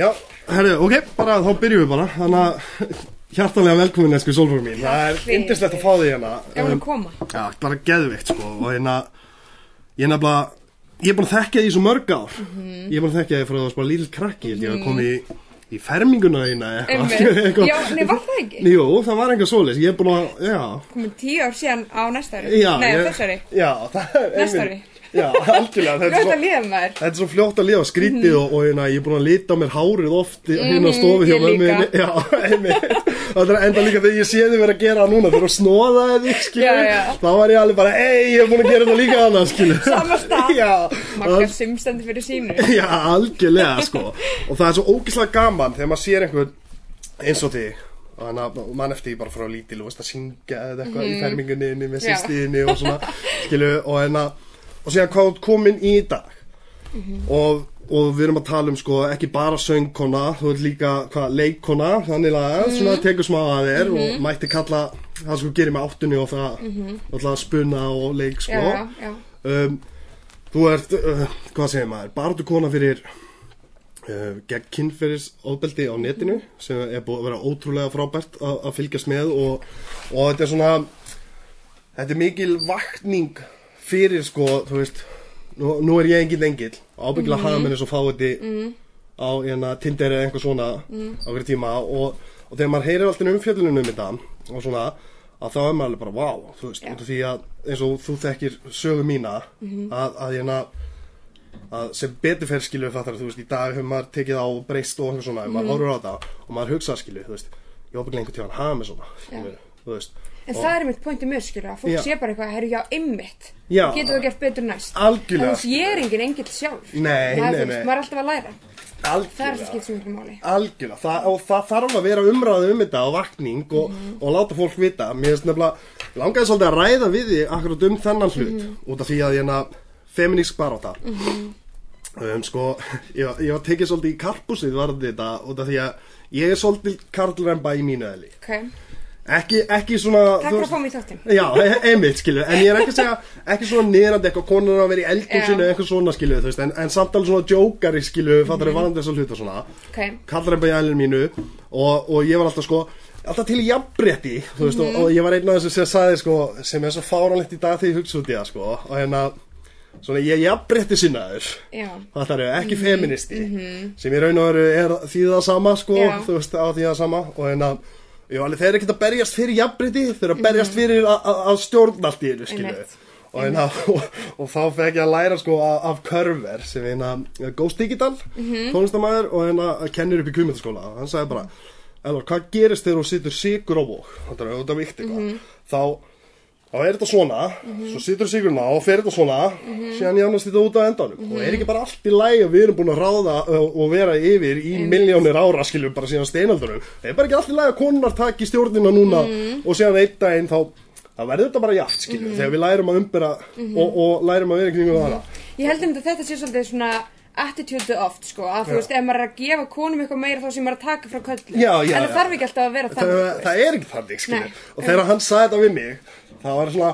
Já, herru, ok, bara þá byrjum við bara. Þannig að hjartalega velkomin esku Solfrúr mín. Það er yndislegt að fá þig hérna. Ef hún Um, koma. Já, bara geðveikt sko. Og hérna Ég er nefnilega Ég er búin að þekkja því svo mörg ár. Ég er búin að þekkja því frá það bara lítill krakki Ég hef komið í, í ferminguna þína. Já, nei, var það ekki? Jú, það var enga svoleiðis. Ég er búin að, já. Komið tíu ár síðan á næsta ári. Já, Nei, á ég, þessari Já, það er einmitt-. Já, algjörlega Þetta er Hvað svo- er það líða maður? Þetta er svo fljótt að lifa skrítið og, og hérna, ég er búin að lita mér hárið oft hérna á Mhm, stofu hjá ég minni. Já, einmitt. Það er enda líka þegar ég sé þið vera að gera það núna þegar þú snóðaði þig, skilur. Þá var ég alveg bara, ei, ég er búin að gera þetta líka annað, skilur. Sama stað. Já. Magga simstandi fyrir sínu Já, algjörlega, sko. Og það er svo ógislega gaman þegar maður sér einhvern eins og þig. Þannig að mann eftir því bara frá lítil og veist að syngja eða eitthvað í fermingunni inni með Já. sýstiðinni og svona, skilu, og hérna, og síðan hvað ert komin í dag. Og, og við erum að tala um, sko, ekki bara söngkona, þú ert líka, hvað, leikkona, þannig að, svona, tekur smá að þér og mætti kalla, það sko gerir með áttunni og það, alltaf spuna og leik, sko. Já, já Um, þú ert, uh, hvað segir maður, barðu kona fyrir uh, gegn kynferðisofbeldi á netinu sem er búið að vera ótrúlega frábært að fylgjast með og, og þetta er svona, þetta er mikil vakning fyrir sko, þú veist, nú, nú er ég engin engil, ábyggilega mm -hmm. hafa menni svo fáiði mm. á hérna, Tinder eða einhver svona á hverju tíma og, og þegar maður heyrir alltaf umfjöllunum um þetta og svona, að þá er maður alveg bara, wow, þú veist, af því að eins og þú þekkir sögu mína að, að hérna að sem betur fer skilu við fattar þú veist, í dag hefur maður tekið á breyst og eitthvað svona, mm maður horfur á þetta og maður hugsa skilu, þú veist, ég hópa einhvern tíðan hafa með svona, skilu, þú veist En það er mitt pointið mjög, skilur, að fólk Já. sé bara eitthvað, herru, já, einmitt. Já. Getur það gert betur næst? Algjörlega, Þannig að ég er engin engill sjálf. Nei, Það er, nei, þú veist, nei. Maður er alltaf að læra. Það er það algjörlega skipt sem miklu máli. Algjörlega, það, og það þarf að vera umræðu um þetta og vakning og, og láta fólk vita. Mér finnst nefnilega, langaði svolítið að ræða við því akkurat um þennan hlut út af því að hérna, feminísk baráta um, sko, ég, var- ég var tekið svolítið í karpusið varðið þetta út af því að ég er svolítið karlremba í mínu eðli. Ok, ekki, ekki svona takk fyrir að fá mig í þáttinn. Já, e- einmitt, skilju, en ég er ekki að segja ekki svona niðrandi eitthvað konur að vera í eldhúsinu Já. eitthvað svona, skilju, veist, en, en samt alveg svona jókari, skilju, fattar þau varandi þess að hluta svona. Ok, kallar eitthvað í ælinu mínu og, og ég var alltaf sko alltaf til í jafnbretti þú veist, og, og ég var einn af þessu sem sagði sko sem er svo fáranlegt í dag þegar ég hugsa út í það sko. Og hérna svona ég er jafnbretti sinnaður það er ekki feministi sem í raun og veru er því það sama. Sko, Jú, alveg þeir eru ekkert að berjast fyrir jafnbretti, þeir eru að berjast fyrir að- stjórna allt í einu, skilu og, hérna, og, og þá fekk ég að læra sko af, Körver sem hérna Ghost Digital, tónlistamæður og hérna kennir upp í kvímyndaskóla hann sagði bara, Elvar, hvað gerist þegar þú situr sigur á vók, þetta er auðvitað vikt eitthvað, þá þá er þetta svona, svo situr sigurinn á og fer þetta svona, síðan jánast þetta út á endanum. Og er ekki bara allt í læg að við erum búin að ráða og, vera yfir í miljónir ára skiljum bara síðan steinaldurum er bara ekki allt í læg að konunar taki stjórnina núna og síðan einn daginn þá það verður þetta bara jaft skiljum þegar við lærum að umbera og, og lærum að vera kringum það Ég held um þetta sé svolítið svona attitude oft, sko, að þú Já. veist, ef maður er að gefa konum eitthvað meira þá sem maður er að taka frá köllu Já, já, En það já. þarf ekki alltaf að vera það, þannig það er ekki þannig skilju Nei. og þegar hann sagði þetta við mig það var svona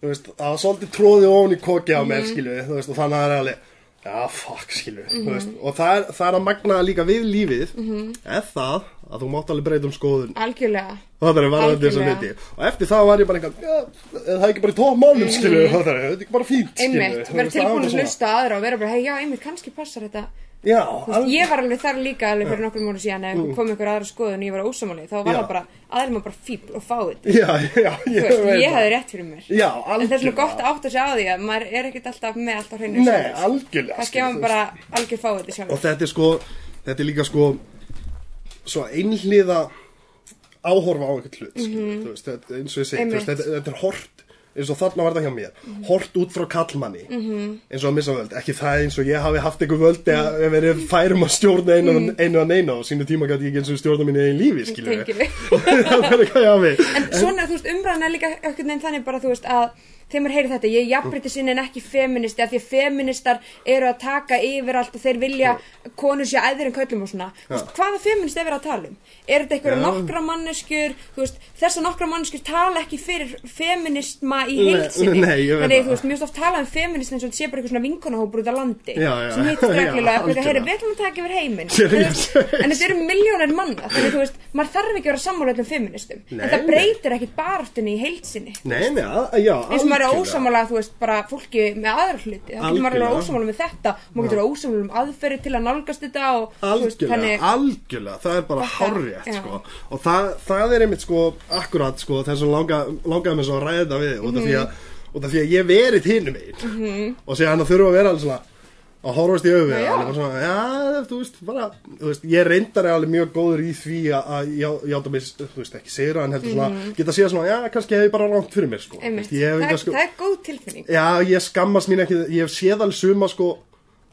þú veist, það var svolítið tróðið ofan í koki á Mhm. mér skilju þú veist, og þannig að það er alveg já fuck skilju þú veist, og það er, það er að magna líka við lífið Mhm. eða það að þú mátt alveg breyta um skoðun. Algjörlega. Það er varðandi þess að hluti. Og eftir það var ég bara einhvern já, það er ekki bara í tómálum skilju það er ekki bara fínt skilju Mhm. Einmitt, vera er tilbúin að hlusta aðra og vera bara, hei, já, einmitt, kannski passar þetta já, alveg- ég var alveg þar líka alveg fyrir nokkrum mánu síðan ef mm. kom ykkur aðra skoðun og ég var ósamáli þá var Já. það bara, aðeins maður bara fíbl og fáið já, ég veist, ég hefði rétt fyrir mér. En það er svona gott að átta sig á því að maður er ekkert alltaf með allt á hreinu Það veist. bara algjör fáið og þetta er sko þetta er líka sko svo einhliða áhorfa á einhvern hlut mm veist, þetta, eins og ég segi, þetta, þetta er hort eins og þarna var það hjá mér hort út frá kallmanni eins og að missa völd ekki það eins og ég hafi haft eitthvað völd eða mm. verið færum að stjórna einu, mm. einu að neina og sínu tíma gæti ég ekki eins og stjórna mínu eigin lífi skilur við. En svona, þú veist, umræðan er líka þannig bara, þú veist, að þegar maður heyri þetta, ég er jafnbreytti sinni en ekki feministi, af því að feministar eru að taka yfir allt og þeir vilja konur sé æðir en köllum og svona veist, hvaða feminist er verið að tala um? Er þetta einhverja Já. nokkra manneskjur veist, þessar nokkra manneskjur tala ekki fyrir feministma í heilsinni nei, ég veit þannig, það. þú veist, mjög oft talað um feminist eins og þetta sé bara eitthvað svona vinkonahópur út á landi Já, já. sem Já, reglulega, bara, heyri, algjörlega. við ætlum að taka yfir heiminn en þetta eru miljónir manna þannig, þú veist, maður þarf ekki að vera sammála það að- og er algjörlega. ósamála, þú veist, bara fólki með aðra hluti, þá getur maður að vera Algjörlega. ósamála með þetta og maður getur vera ósamála um aðferði til að nálgast þetta og þú veist, Algjörlega, algjörlega, það er bara já. sko. og það, það er einmitt sko akkurat sko, þess að langa, langaði mig svo að ræða við út af því Mhm. að, út af því að ég verið hinum einn og sé hann að þurfa að vera alveg svona að horfast í já. alveg bara svona, já, þú veist, bara þú veist, ég reyndar er alveg mjög góður í því að- að já- játa mig, þú veist, ekki sigra en heldur svona, geta að segja svona, já, kannski hef ég bara langt fyrir mér, sko Mhm. einmitt, ég hef enga, er- sko, það er góð tilfinning Já, ég skammast mín ekki, ég hef séð alveg suma sko,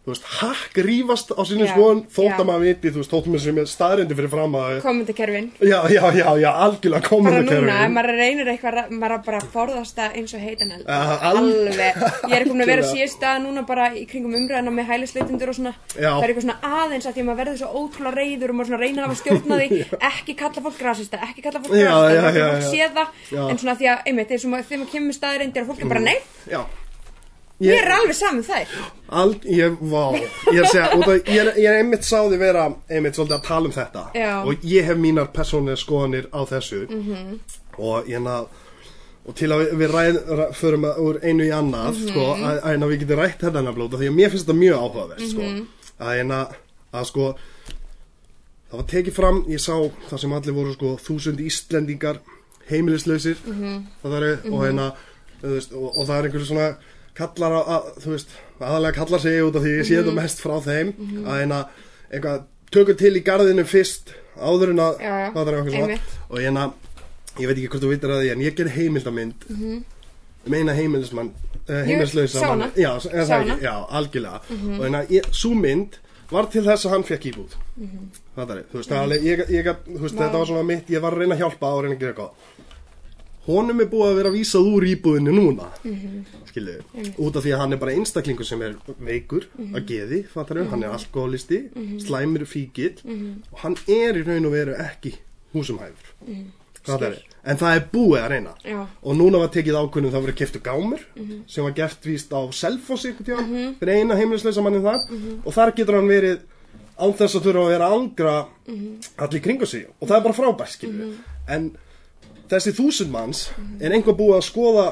þú veist, hakk rífast á Já, skoðun, þótt að maður viti, þú veist, þótt mér sem er staðrindi fyrir fram að, kommentarkerfin já, já, já, já, algjörlega bara komandi núna, ef maður reynir eitthvað maður er bara að forðast það eins og heitan eld Ja, al- alveg, ég er komin að vera síðust stað núna bara í kringum umræðina með hælisleitundur og svona. Já. það er eitthvað svona aðeins að því að maður verður svo ótrúlega reyður og maður svona reyna að hafa stjórnaði ekki kalla fólk rasista, ekki kalla fólk Já, að Já, ég er alveg saman þær al, ég, vá, ég er að segja, af, ég ég er einmitt sáði vera, einmitt svolítið að tala um þetta Já. Mhm. og ég hef mínar persónlega skoðanir á þessu -hmm. og ég ná, og til að við, við ræð, ræð, förum að, úr einu í annað, Mhm. sko, að, að, að við getum rætt þetta nefnilega, því að mér finnst þetta mjög áhugavert, sko, Mhm. að eina, að sko, það var tekið fram, ég sá það sem allir voru, sko, þúsund Íslendingar heimilislausir, Mhm. það er, og veist, og, og það er einhverju svona kallar á, að, þú veist, aðalega kallar sig út af því ég sé Mhm. þetta mest frá þeim, að hérna, eitthvað, tökur til í garðinu fyrst, áður en að, það er eitthvað svona, og hérna, ég veit ekki hvort þú vitir að því, en ég ger heimildamind, um eina heimilismann, uh, heimilislausa Mhm. sá mann, hana. já, er Sá það ekki, hana. Mhm. já, algjörlega, og hérna, ég, svo mynd var til þess að hann fekk íbúð, það er, þú veist, mm alveg, ég, ég, gat- þú veist, Mhm. Þetta var svona mitt, ég var að reyna að hjálpa og reyna að gera eitthvað, honum er búið að vera vísað úr íbúðinu núna. Mhm. skilju, út af því að hann er bara einstaklingur sem er veikur Mhm. að geði, fattar hann er alkoholisti slæmur fíkil og hann er í raun og veru ekki húsumhæfur. Það er, en það er búið að reyna. Já. og núna var tekið ákvörðum það verið keftu gámur sem var gert víst á tíðan, fyrir eina heimilisleisa mannin þar. Og þar getur hann verið án þess að þurfa að vera að angra allir kringu sig. Og það er bara frábært skilju en þessi þúsund manns er einhver búið að skoða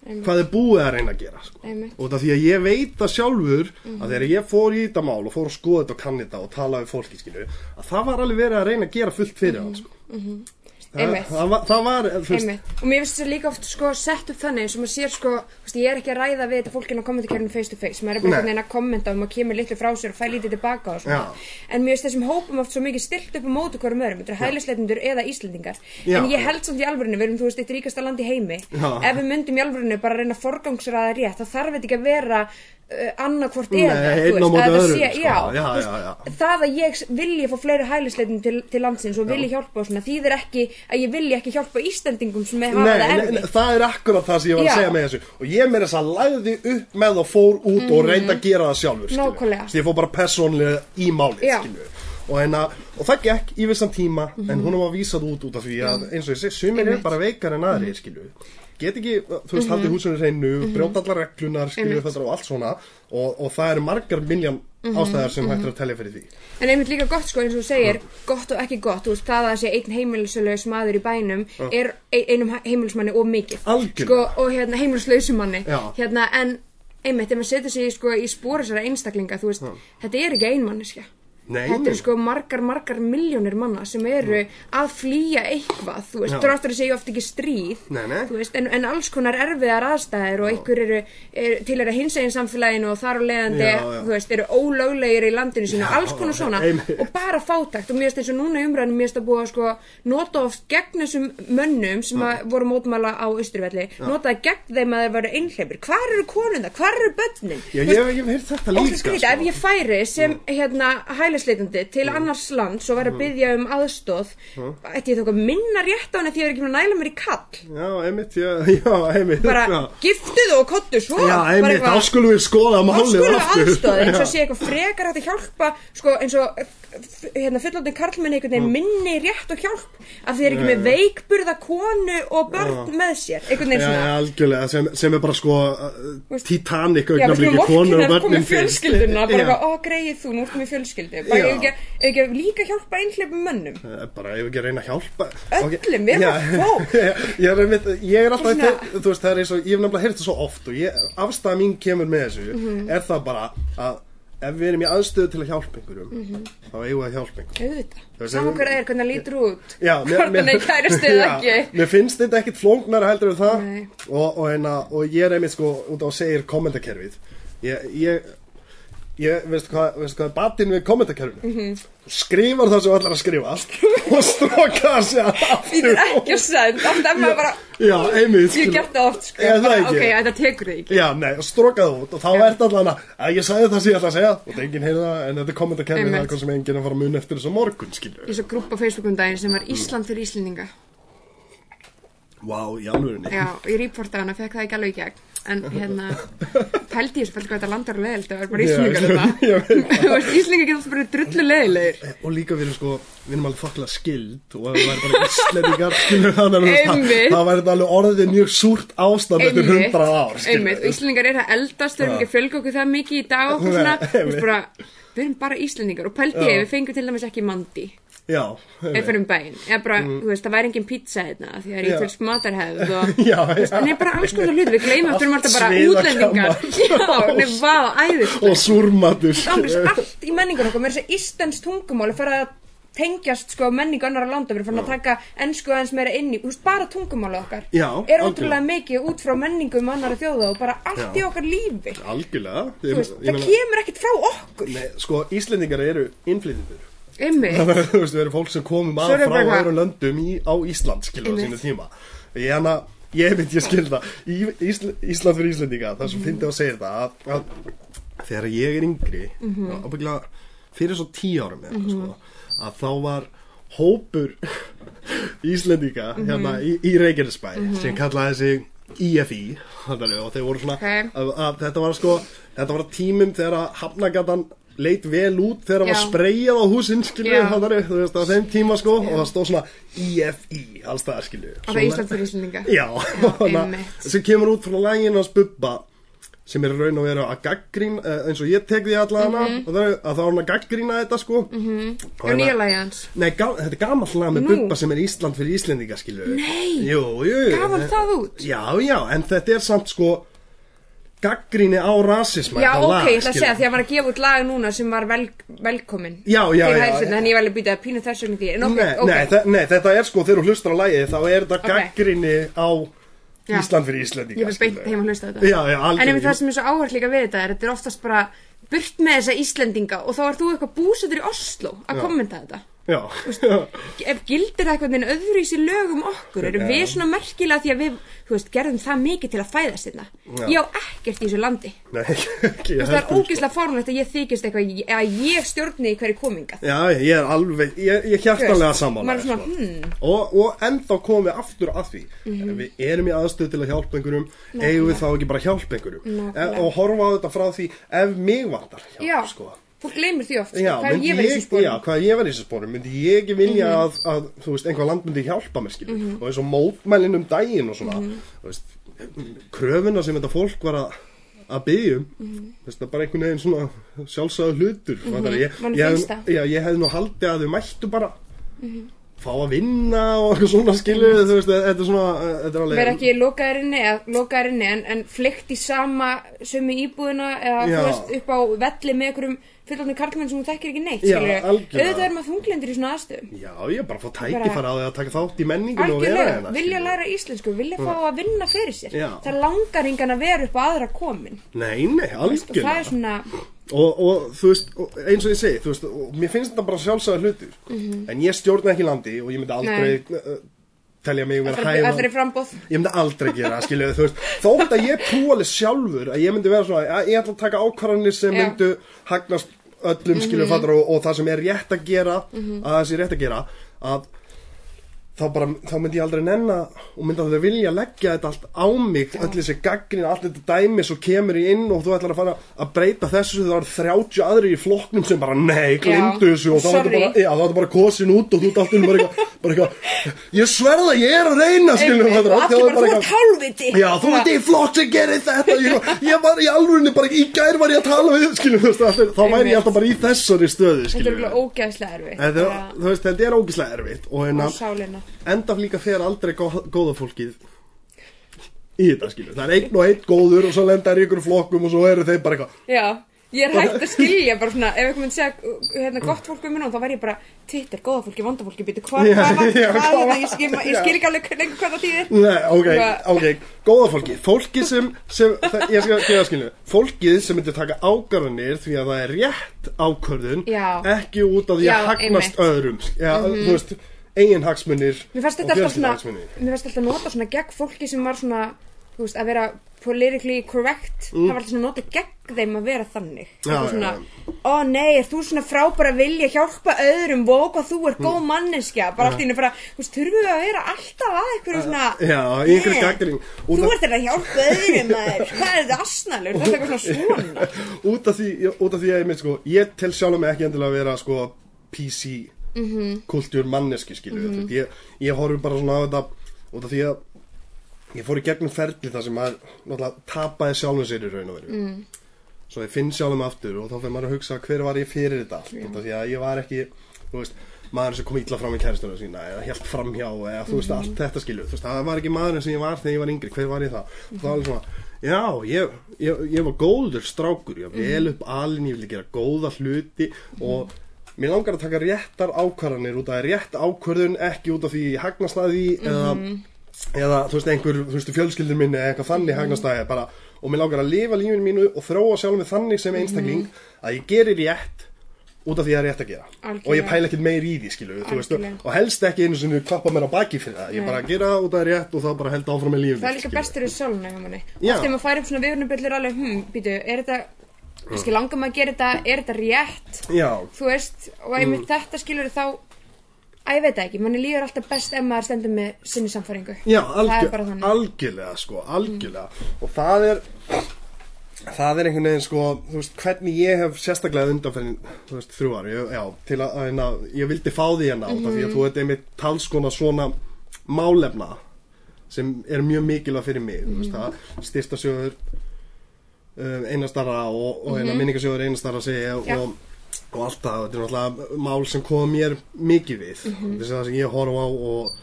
hvað er búið að reyna að gera sko. Einmitt. og það því að ég veit að sjálfur að þegar ég fór í þetta mál og fór að skoða þetta og kann þetta og tala við fólki skilju að það var alveg verið að reyna að gera fullt fyrir hann sko. það, Einmitt. það, var, það var þú veist, Einmitt. og mér finnst þetta líka oft sko, sett upp þannig eins og maður sér sko, veist, ég er ekki að ræða við þetta fólkinn á kommentarkerfinu face to face maður er bara einhvern veginn að kommenta og maður kemur litlu frá sér og fæ lítið tilbaka og svona Já. en mér finnst þessum hópum oft svo mikið stilt upp á móti hverjum öðrum, þetta eru hælisleitundur eða Íslendingar Já. en ég held samt í alvörinu, við erum þú veist eitt ríkasta land í heimi Já. ef við myndum í alvörinu bara að reyna að forgangsraða rétt þá þarf þetta ekki að vera uh, annarkvort eða að það að ég vilji fá fleiri hælisleitum til, til landsins og vilji hjálpa og svona þýðir ekki að ég vilji ekki hjálpa Íslendingum sem hafa Nei, það nei, erfitt nei, það er akkurat það sem ég var að Já. segja með þessu og ég með þess að lagði upp með og fór út og reynda að gera það sjálfur. Mhm. Nákvæmlega. Þess að ég fór bara persónlega í málið Já. skilur. og, enna, og það gekk í vissan tíma en hún var vísað út út af því að eins og ég segi, sumir Mhm. Mhm. bara veikar en aðrir skilur. Get ekki, þú veist, haldið húsinu hreinu brjóta allar reglunar, Einmitt. þetta og allt svona og, og það eru margar miljón Mhm. ástæðar sem hægt er að telja fyrir því. En einmitt líka gott sko eins og þú segir gott og ekki gott, þú veist það að það sé einn heimilislaus maður í bænum er ein- einum heimilismanni of mikið. Sko, og hérna heimilislausu manni. Já. hérna en einmitt ef maður setur sig sko í spóra þessara einstaklinga þú veist, þetta er ekki einmanniska Nei, þetta nei. eru sko margar, margar miljónir manna sem eru að flýja eitthvað þú veist, dráttur að segja oft ekki stríð Nei, nei. þú veist, en, en alls konar erfiðar aðstæðir og einhver eru er, til eru hinsegin samfélaginu og þar á leiðandi Já, já. þú veist, eru ólöglegir í landinu sínu, Já, alls konar svona. og bara fátækt. Og mér finnst eins og núna umræðinu mér finnst að búa að sko nota oft gegn þessum mönnum sem að voru mótmæla á Austurvelli notaði gegn þeim að þeir varu einhleipir hvar eru konunda, hvar eru börnin? Já, ég hef, ég og ég sem hérna hælisleitandi til annars lands og væri að byggja um aðstóð ætti ég þá eitthvað minna rétt á henni því að ég er ekki með að næla mér í kall? Já, einmitt, já, já, einmitt bara já. giftuðu og kottu svo. Já, einmitt, þá skulum við skoða þá málið skulum við aftur. aðstóða eins og sé eitthvað frekar hægt að hjálpa sko eins og hérna fullóttin karlmenn einhvern veginn minni rétt og hjálp af því eru ekki með veikburða konu og börn með sér einhvern veginn svona. já, algjörlega, sem, sem er bara sko Titanic Já, við skulum vorkina börnin komið fjölskylduna bara ó greið þú, nú ertu með fjölskyldu bara Já. ef ekki, ef ekki að líka hjálpa einhleipum mönnum Eh, bara ef ekki reyna að hjálpa Öllum, við erum bara fólk. ég, er, alltaf þetta, þú veist, það er eins og ég hef nefnilega heyrt það svo oft og ég, afstæða mín kemur með þessu Mhm. er það bara að ef við erum í aðstöðu til að hjálpa einhverjum Mhm. þá eigum við að hjálpa einhverjum saman ef- hver það er, hvernig það lítur út Já, hvort hann er kæristu eða Já, ekki Mér finnst þetta ekkit flóknara heldur en það Nei. og, og, hérna, og ég er einmitt sko út á að segja kommentakerfið ég, ég, ég veistu hvað, veistu hvað batinn við kommentakerfinu mm. -hmm. skrifar það sem allar að skrifa og stróka það sér því það er ekki að send oft er maður bara, Já, einmitt ég gert það oft sko, Er það ekki? ok, þetta tekur þig ekki Já, nei, og stróka það út og þá er þetta allan að ég sagði það sem ég ætla að segja og það er enginn heyrði það en þetta er kommentakerfið það er Einmitt. hvað sem enginn er að fara að muna eftir þessu morgun skilju ég svo grúpp á Facebook um daginn sem var Ísland fyrir Íslendinga Vá, í alvörinni já, og ég reportaði hana, fekk það ekki alveg í gegn. En hérna, pældi ég svo pældi hvað þetta landar og leðilt, það var bara veit þetta Íslendingar getur alltaf bara drullu leðilegir og líka við erum sko, við erum alveg þokkla skild og við væri bara íslendingar það, það væri alveg orðið mjög súrt ástand eftir hundrað ár og Íslendingar er að eldast, við erum ekki að fjölga okkur það mikið í dag og svona, við erum bara Íslendingar. Og pældi ég, við fengum til dæmis ekki mandi já, einmitt. fyrir um bæinn, veist, það væri engin pizza hérna, því það er Já. ítölsk matarhefð og, já. nei, bara alls konar hluti, við gleymum aftur um alltaf bara Sviðakammar. útlendingar, já, og ángriðs allt í menningun okkur, með þess að ístens tungumáli fyrir að tengjast sko menningu annara landa við erum fann að taka ennsku aðeins meira inn í veist, bara tungumáli okkar Já, er ótrúlega mikið út frá menningum annara þjóða og bara allt í okkar lífi. Algjörlega. Veist, ég það meina- kemur ekkert frá okkur. Nei, sko, Íslendingar eru innflytjendur Einmitt. þú veist, við erum fólk sem komum Svo að er frá bara eitthvað- öðrum löndum í, á Ísland, skilur á Einmitt. sínu tíma ég hana, ég veit ég skil það í Ísl, Ísland fyrir Íslendinga það er svo fyndið að segja það að, að þegar ég er yngri mm Mhm. fyrir svo tíu árum mm sko, að þá var hópur Íslendinga Mhm. hérna í, í Reykjanesbæ sem kallaði sig IFI þannig, og þeir voru svona Ok. að, að, þetta var sko þetta var tímum þegar að hafnagatan leit vel út þegar það var Já. spreyjað á húsinn skilju, Já. þú veist, á þeim tíma sko og það stóð svona IFI alls það skilju og það er Ísland fyrir Íslandinga Já, sem kemur út frá lægin hans Bubba sem er raun og veru að gaggrín eh, eins og ég tek því og það er að þá er hann að gaggrína þetta sko. Mm -hmm. og nýja lagi hans? Nei, þetta er gamall lag með Nú. Bubba sem er Ísland fyrir Íslendinga skilju Nei. Hann það út? Já, já, en þetta er samt sko gaggríni á rasisma já ok, ég ætla að segja því að var að gefa út lag núna sem var vel, velkomin Já, já, já, þannig ég vel að býta að pínu þess vegna því. En ok, nei, ok. nei, nei, þetta er sko, þegar þú hlustar á lagið þá er þetta Ok. gaggríni á Já. Ísland fyrir Íslendinga ég var skilurðu. heim að hlusta á þetta. Já, já, En einmitt það sem er svo áhört líka við þetta er þetta er oftast bara burt með þessa Íslendinga og þá er þú eitthvað búsettur í Oslo að kommenta þetta Já, ef gildir það eitthvað öðru í sér lögum okkur erum við svona merkilega því að við veist, gerðum það mikið til að fæðast þetta Já. ég á ekkert í þessu landi. Nei, ekki veist, það er ógeðslega fárunlegt að ég þykist eitthvað að ég stjórni í hverju komingað Já, ég er alveg, ég, ég hjartanlega svona, sko. hmm, og, og ennþá komum við aftur að því. Mhm. ef við erum í aðstöð til að hjálpa einhverjum eigum við þá ekki bara hjálpa einhverjum? Nákvæmlega. e, og horfa á þetta frá því ef mig vantar hjálp já. Fólk gleymir því oft sko, Já, hvað ég verið í þessu já, spórum hvað ég var í þessu spórum myndi ég ekki vilja Mhm. að, að þú veist, einhvað land myndi hjálpa mér skilur Mhm. og eins og mótmælin um daginn og svona þú veist, kröfuna sem þetta fólk var að að byggjum mm það er bara einhvern veginn svona sjálfsögðu hlutur mm -hmm. ég, ég, já, ég hefði nú haldið að þau mættu bara fá að vinna og eitthvað svona skilur þú veist, þetta er svona þetta er alveg vera ekki lokaðir inni, eða lokaðir inni en, en flykt í sama sömu íbúðina eða Já. þú veist upp á velli með einhverjum fullorðinu karlmenn sem þú þekkir ekki neitt auðvitað er maður þunglendur í svona aðstöðum. Já, ég er bara að fá tækifæra á því að taka þátt í menningunni og vera hérna vilja læra íslensku vilja fá að vinna fyrir sér. Já. það langar engan að vera upp á aðra komin. Nei, nei, algjörlega og, og þú veist, og eins og ég segi veist, og mér finnst þetta bara sjálfsagða hlutur en ég stjórna ekki landi og ég myndi aldrei uh, telja mig vera það hæfa. er ég myndi aldrei gera, skilju, þú veist. Þótt að ég alveg sjálfur að ég myndi vera svona að ég ætla að taka ákvarðanir sem Já. myndu hagnast öllum skilur Mhm. fattar og, og það sem er rétt að gera að það sé rétt að gera að þá bara, þá myndi ég aldrei nenna og myndi aldrei vilja leggja þetta allt á mig öll þessi gaggrin, allt þetta dæmi svo kemur ég inn og þú ætlar að fara að breyta þessu það var 30 aðri í flokknum sem bara nei, glimtu Já, þessu. Og þá er sorry. bara, þá er þetta bara kosin út og þú ert alltaf bara eitthvað, ég sverða, ég er að reyna fattar, og þá allir er bara, þú ert hálfviti. Já, þú ert í flokk sem gerir þetta Ég, ég var í alvörinni bara, í gær var ég að tala við Skiljum, þú veist, allir, þá væri ég alltaf bara í þessari stöðu Þetta er alveg ógæðslega erfitt Þetta, bara þú veist, þetta er ógislega erfitt Og á hérna, sálina enda líka fer aldrei gó, góða fólkið Í þetta, skiljum Það er einn og einn góður og svo lenda í ykkur flokkum Og svo eru þeir bara eitthvað Já, ég er hægt að skilja bara svona, ef eitthvað myndi segja hérna, gott fólk um minna, þá væri ég bara Twitter, góða fólki, vonda fólki, býtu, hvað, hvað, hvað, ég, skil, ekki alveg hvað það þýðir. Nei, ok, ok, góða fólki Fólki sem, sem það, ég skal gefa skilju Fólkið sem myndir taka ákvarðanir Því að það er rétt ákvörðun Já. Ekki út af því að hagnast öðrum Já, þú veist, eigin hagsmunir þetta alltaf svona, mér fannst alltaf nota svona gegn fólki sem var svona, þú veist, að vera politically correct, það var alltaf svona nota gegn þeim að vera þannig. Mm. Já, já, svona, ó nei, er þú svona frábæra vilja hjálpa öðrum, vó hvað þú er góð manneskja, bara allt í henni bara, þú veist, þurfum við að vera alltaf að eitthvað svona, Já, í einhverju Nei, gagnrýni. Út Þú af- ert þetta að hjálpa öðrum maður, hvað er þetta asnalur, þetta er eitthvað svona svona. út, af því, út af því að ég mynd sko Ég tel sjálfum mig ekki endilega að vera sko PC Mhm. kultúr manneski skilju mm ég, ég horfi bara svona á þetta Út af því að Ég fór í gegnum ferli þar sem maður Náttúrulega tapaði sjálfum sér í raun og veru. Mm. Svo ég finn sjálfum aftur Og þá fyrir maður að hugsa hver var ég fyrir þetta allt? Af því að ég var ekki Þú veist maður sem kom illa fram í kæristunum sína eða helt framhjá eða þú veist allt þetta skilju þú veist það var ekki maðurinn sem ég var þegar ég var yngri. Hver var ég það og það var alveg svona já ég, ég, ég var góður strákur. Ég var vel upp alin ég vilja gera góða hluti og mér langar að taka réttar ákvarðanir út af rétt ákvarðun ekki út af því ég hagnast að því eða, eða þú veist einhver þú veist fjölskyldur minni eða eitthvað þannig hagnast að bara og mér langar að lifa lífinu mínu og þróa sjálf mig þannig sem einstakling að ég gerir rétt út af því að það er rétt að gera Algjörlega. og ég pæla ekkert meir í því skilu veist, Algjörlega. og helst ekki einu sinni klappa mér á baki fyrir það ég Nei. bara gera út af það rétt og þá bara held áfram með lífið Það er líka bestur í sáluna hjá manni. Já. Oft ef maður fær upp svona viðurnubillur alveg, hm, býtu, er þetta, kannski langar maður að gera þetta, er þetta rétt, já, þú veist, og einmitt þetta skilur þá, að ég veit það ekki, manni líður alltaf best ef maður stendur með sinni samfæringu. já Það er algjör, bara þannig. algjörlega sko, algjörlega og það er það er einhvern veginn sko þú veist, hvernig ég hef sérstaklega undanferðin þú veist, þrjú ári, ég- já, til að, að, að ég vildi fá því hérna mm -hmm. því að þú ert einmitt talskona svona málefna sem er mjög mikilvæg fyrir mig þú veist, það styrsta sjóður um, einastara og, og eina minningasjóður einastara segja Já. og, og allt það, þetta er náttúrulega mál sem kom mér mikið við. Þetta er það sem ég horf á og,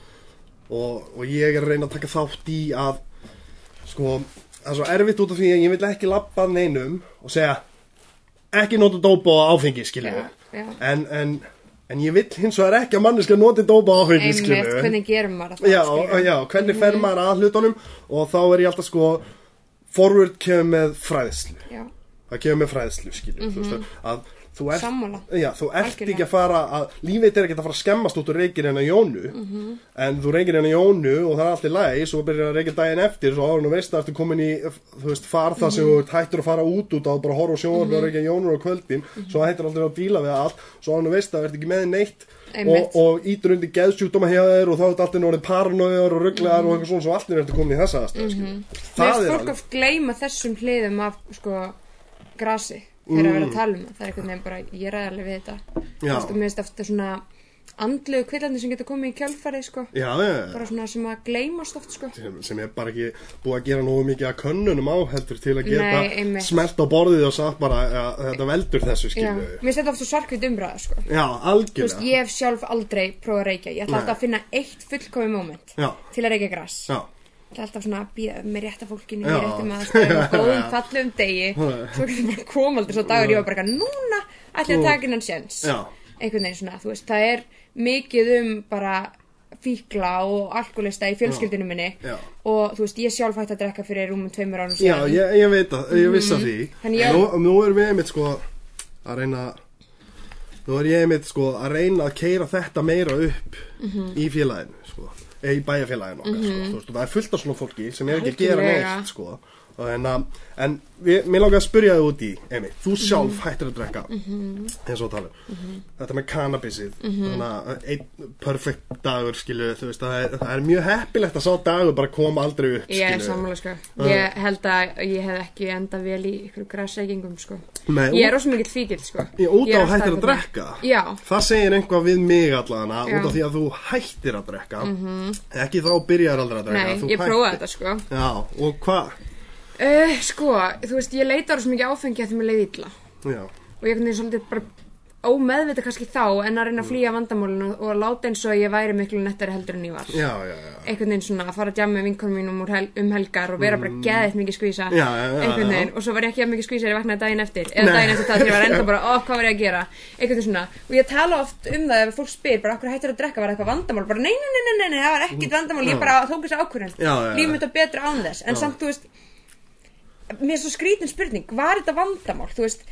og, og ég er að reyna að taka þátt í að sko, það er svo erfitt út af því að ég vil ekki lappa að neinum og segja ekki nota dópa og áfengi skilju Já, já. en, en, en ég vil hins vegar ekki að manneska noti dópa og áfengi Einmitt, skilju hvernig gerum maður það, já, skilurðu? já, hvernig fer maður að hlutunum? Og þá er ég alltaf sko forward kemur með fræðslu. Já, það kemur með fræðslu skilju þú veist að þú ert, já, þú ert ekki að fara að lífið er ekki að fara að skemmast út úr reykir hennar Jónu en þú reykir hennar Jónu og það er allt í lagi svo byrjar að reykja daginn eftir svo áður nú veist að ertu komin í þú veist far það sem þú ert hættur að fara út út á bara horfa á sjónvarp og reykja Jónur á kvöldin svo hættur aldrei að díla við allt svo áður nú veist að ertu ekki með neitt. Og, og ítur undir geðsjúkdóma hjá þér og þá er þetta alltaf orðið paranoiður og rugglegar og eitthvað svona svo allir ertu komin í þessa aðstæð mm Mér finnst fólk oft gleyma þessum hliðum af sko grasi fyrir að vera að tala um það. Það er einhvern veginn bara, ég ræði alveg við þetta. Og mér finnst eftir svona andlegu kvillandi sem getur komið í kjálfarið sko. já, já, Bara svona sem að gleymast oft sko. sem, sem er bara ekki búið að gera nógu mikið að könnunum á heldur til að geta Nei, smelt á borðið og sagt bara að þetta veldur þessu Já, skilju mér finnst þetta oft svo svarkvít umræða sko. já, veist, ég hef sjálf aldrei prófað að reykja. Ég ætla Nei. alltaf að finna eitt fullkomi moment já, til að reykja gras. já, Það er alltaf svona að býða með rétta fólkinu, Já. með réttum aðstæðum, og góðum Já. fallum degi. Já. Svo getur bara kom aldrei svo dagur, ég var bara núna ætla ég að taka innan sjens. já, einhvern veginn svona, þú veist, það er mikið um bara fíkla og alkoholista í fjölskyldinu minni. Já. og þú veist, ég sjálf hætti að drekka fyrir rúmum tveimur ánum já ég, ég veit að, ég viss að því. Mhm. Þannig ég- nú, nú erum við einmitt sko að reyna nú er ég einmitt sko að reyna að keira þetta meira upp Mhm. í félaginu sko eða í bæjarfélaginu okkar sko, þú veist, það er fullt af svona fólki sem er ekki að gera neitt sko en, að, en við, mér langar að spyrja þig út í Emi, þú sjálf Mhm. hættir að drekka eins og tala þetta með cannabisið Mhm. þannig að einn perfect dagur skilu, þú veist, það er, það er mjög heppilegt að sá dagur bara koma aldrei upp Ég er sammála sko. Ég held að ég hef ekki enda vel í ykkur græsækingum sko. Nei, Ég er rosa mikill fíkil sko. Ég út á að hættir að drekka? Já, Það segir einhvað við mig allana Já. út af því að þú hættir að drekka. Ekki þá byrjar aldrei að drekka nei, ég prófaði þetta sko. Já, og hvað? Uh, Sko, þú veist, ég leita á svo mikið áfengi að því mér leiði illa. Já, Og ég er svolítið bara ómeðvita kannski þá en að reyna að flýja vandamálinu og, og láta eins og ég væri miklu nettari heldur en ég var. Já, já, já. einhvern veginn svona að fara að djama með vinkonum mínum hel, um helgar og vera bara mikið skvísa. Mm. Já, já, já, einhvern veginn og svo var ég ekki að mikið skvísa þegar ég vaknaði daginn eftir. Eða daginn eftir það þegar ég var enda bara, ó, hvað var ég að gera? Einhvern veginn svona, og ég tala oft um það ef fólk spyr, bara, okkur hættir að drekka, var eitthvað vandamál? Bara, nei, nei, nei, nei, nei, nei, það var ekkit vandamál ég bara tók þessi ákvörðin, Já, já, já. líf mitt var betra án þess, en samt, þú veist mér er svo skrítin spurning, var þetta vandamál, þú veist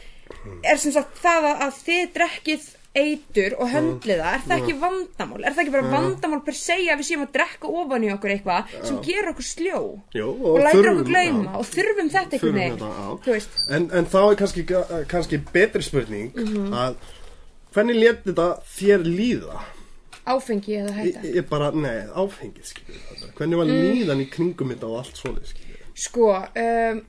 er sem sagt það að, að þið drekkið eitur og höndlið það, er það ekki vandamál er það ekki bara vandamál per se að við séum að drekka ofan í okkur eitthvað sem gerur okkur sljó Jú, og lætur þurfum, okkur gleyma já. og þurfum þetta veist, En, en þá er kannski, kannski betri spurning Mhm. að hvernig let þetta þér líða? áfengi eða Ég, hætta ég bara, nei, áfengið skilur þetta. Hvernig var Mm. líðan í kringum þetta og allt svona skilur sko, um,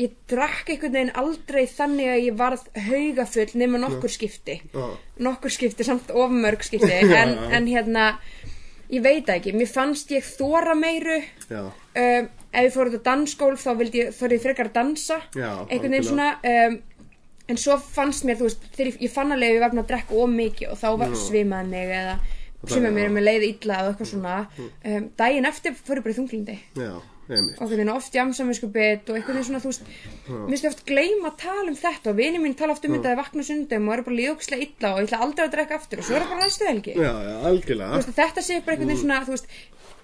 ég drakk einhvern veginn aldrei þannig að ég varð haugafull nema nokkur skipti. Já. nokkur skipti, samt ofmörg skipti. En, en hérna ég veit ekki, mér fannst ég þóra meiru. Um, ef ég fór út á dansskól þá vildi ég, þorði ég frekar að dansa. Já, einhvern veginn svona um, en svo fannst mér, þú veist, þegar ég, ég fann alveg að ég var búin að drekka of mikið og þá var svimaði mig eða svimaði mér með leið illa eða eitthvað svona. Um, daginn eftir fór ég bara í þunglindi. Já, og einhvern veginn oft jamsamiskupið og veginn svona, þú veist, mér finnst ég oft gleyma að tala um þetta og vini mín tala oft um þetta að vakna sundum og eru bara líðókslega illa og ég ætla aldrei að drekka aftur og svo er það bara næstu helgi. Þetta sé bara einhvern veginn svona, þú veist,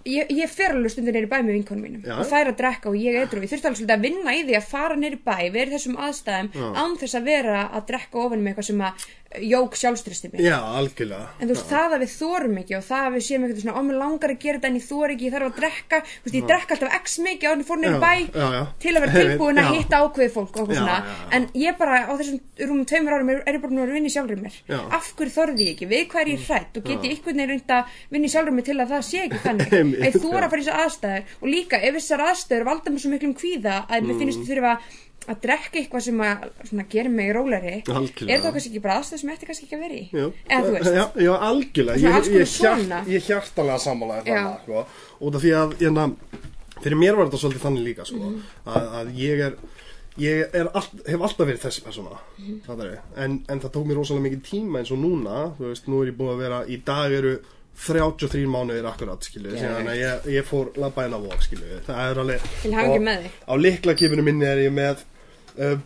ég, ég fer alveg stundir neyri bæ með vinkonum mínum Já. og það er að drekka og ég eitthvað ég þurfti alveg svolítið að vinna í því að fara neyri bæ vera í þessum aðstæðum Já. án þess að vera að drekka ofan með eitthvað sem að jók sjálfstressi mig Já, algjörlega. En þú veist, það að við þórum ekki og það að við séum eitthvað svona, ó, mér langar að gera þetta en ég þór ekki, ég þarf að drekka. Þú veist, ég drekka alltaf x mikið á þannig fór neyri Já, bæ já, já. til að vera tilbúin að Já. hitta ákveðið fólk og eitthvað Já, svona, já, já. en ég bara á þessum rúmum tveimur árum er, er ég bara búin að vinna í sjálfur mér. Já. af hverju þorði ég ekki, við hvað er ég hrætt og get ég veginn reynd að vinna í sjálfur mér til að það sé ekki þannig? Einmitt, að þóra já. að fara í þessar aðstæður og líka ef þessar aðstæður valda mér svo miklum kvíða að Mm. mér finnst ég þurfa að drekka eitthvað sem að svona, gerir mig róleri Algjörlega. er það kannski ekki bara aðstæður sem ætti kannski ekki að vera í Jú. eða þú Já, já, algjörlega Ég, ég, hjart, ég hjartalega sammálaði Já. þannig sko, út af því að ég, fyrir mér var þetta svolítið þannig líka sko, Mhm. að, að ég er ég er all, hef alltaf verið þessi persóna mm. en, en það tók mér rosalega mikið tíma eins og núna þú veist, nú er ég búin að vera í dag eru 33 mánuðir akkurat Geðveikt. þannig að ég, ég fór labba inn á vok skilu, það er alveg og á liklakifinu minni er ég með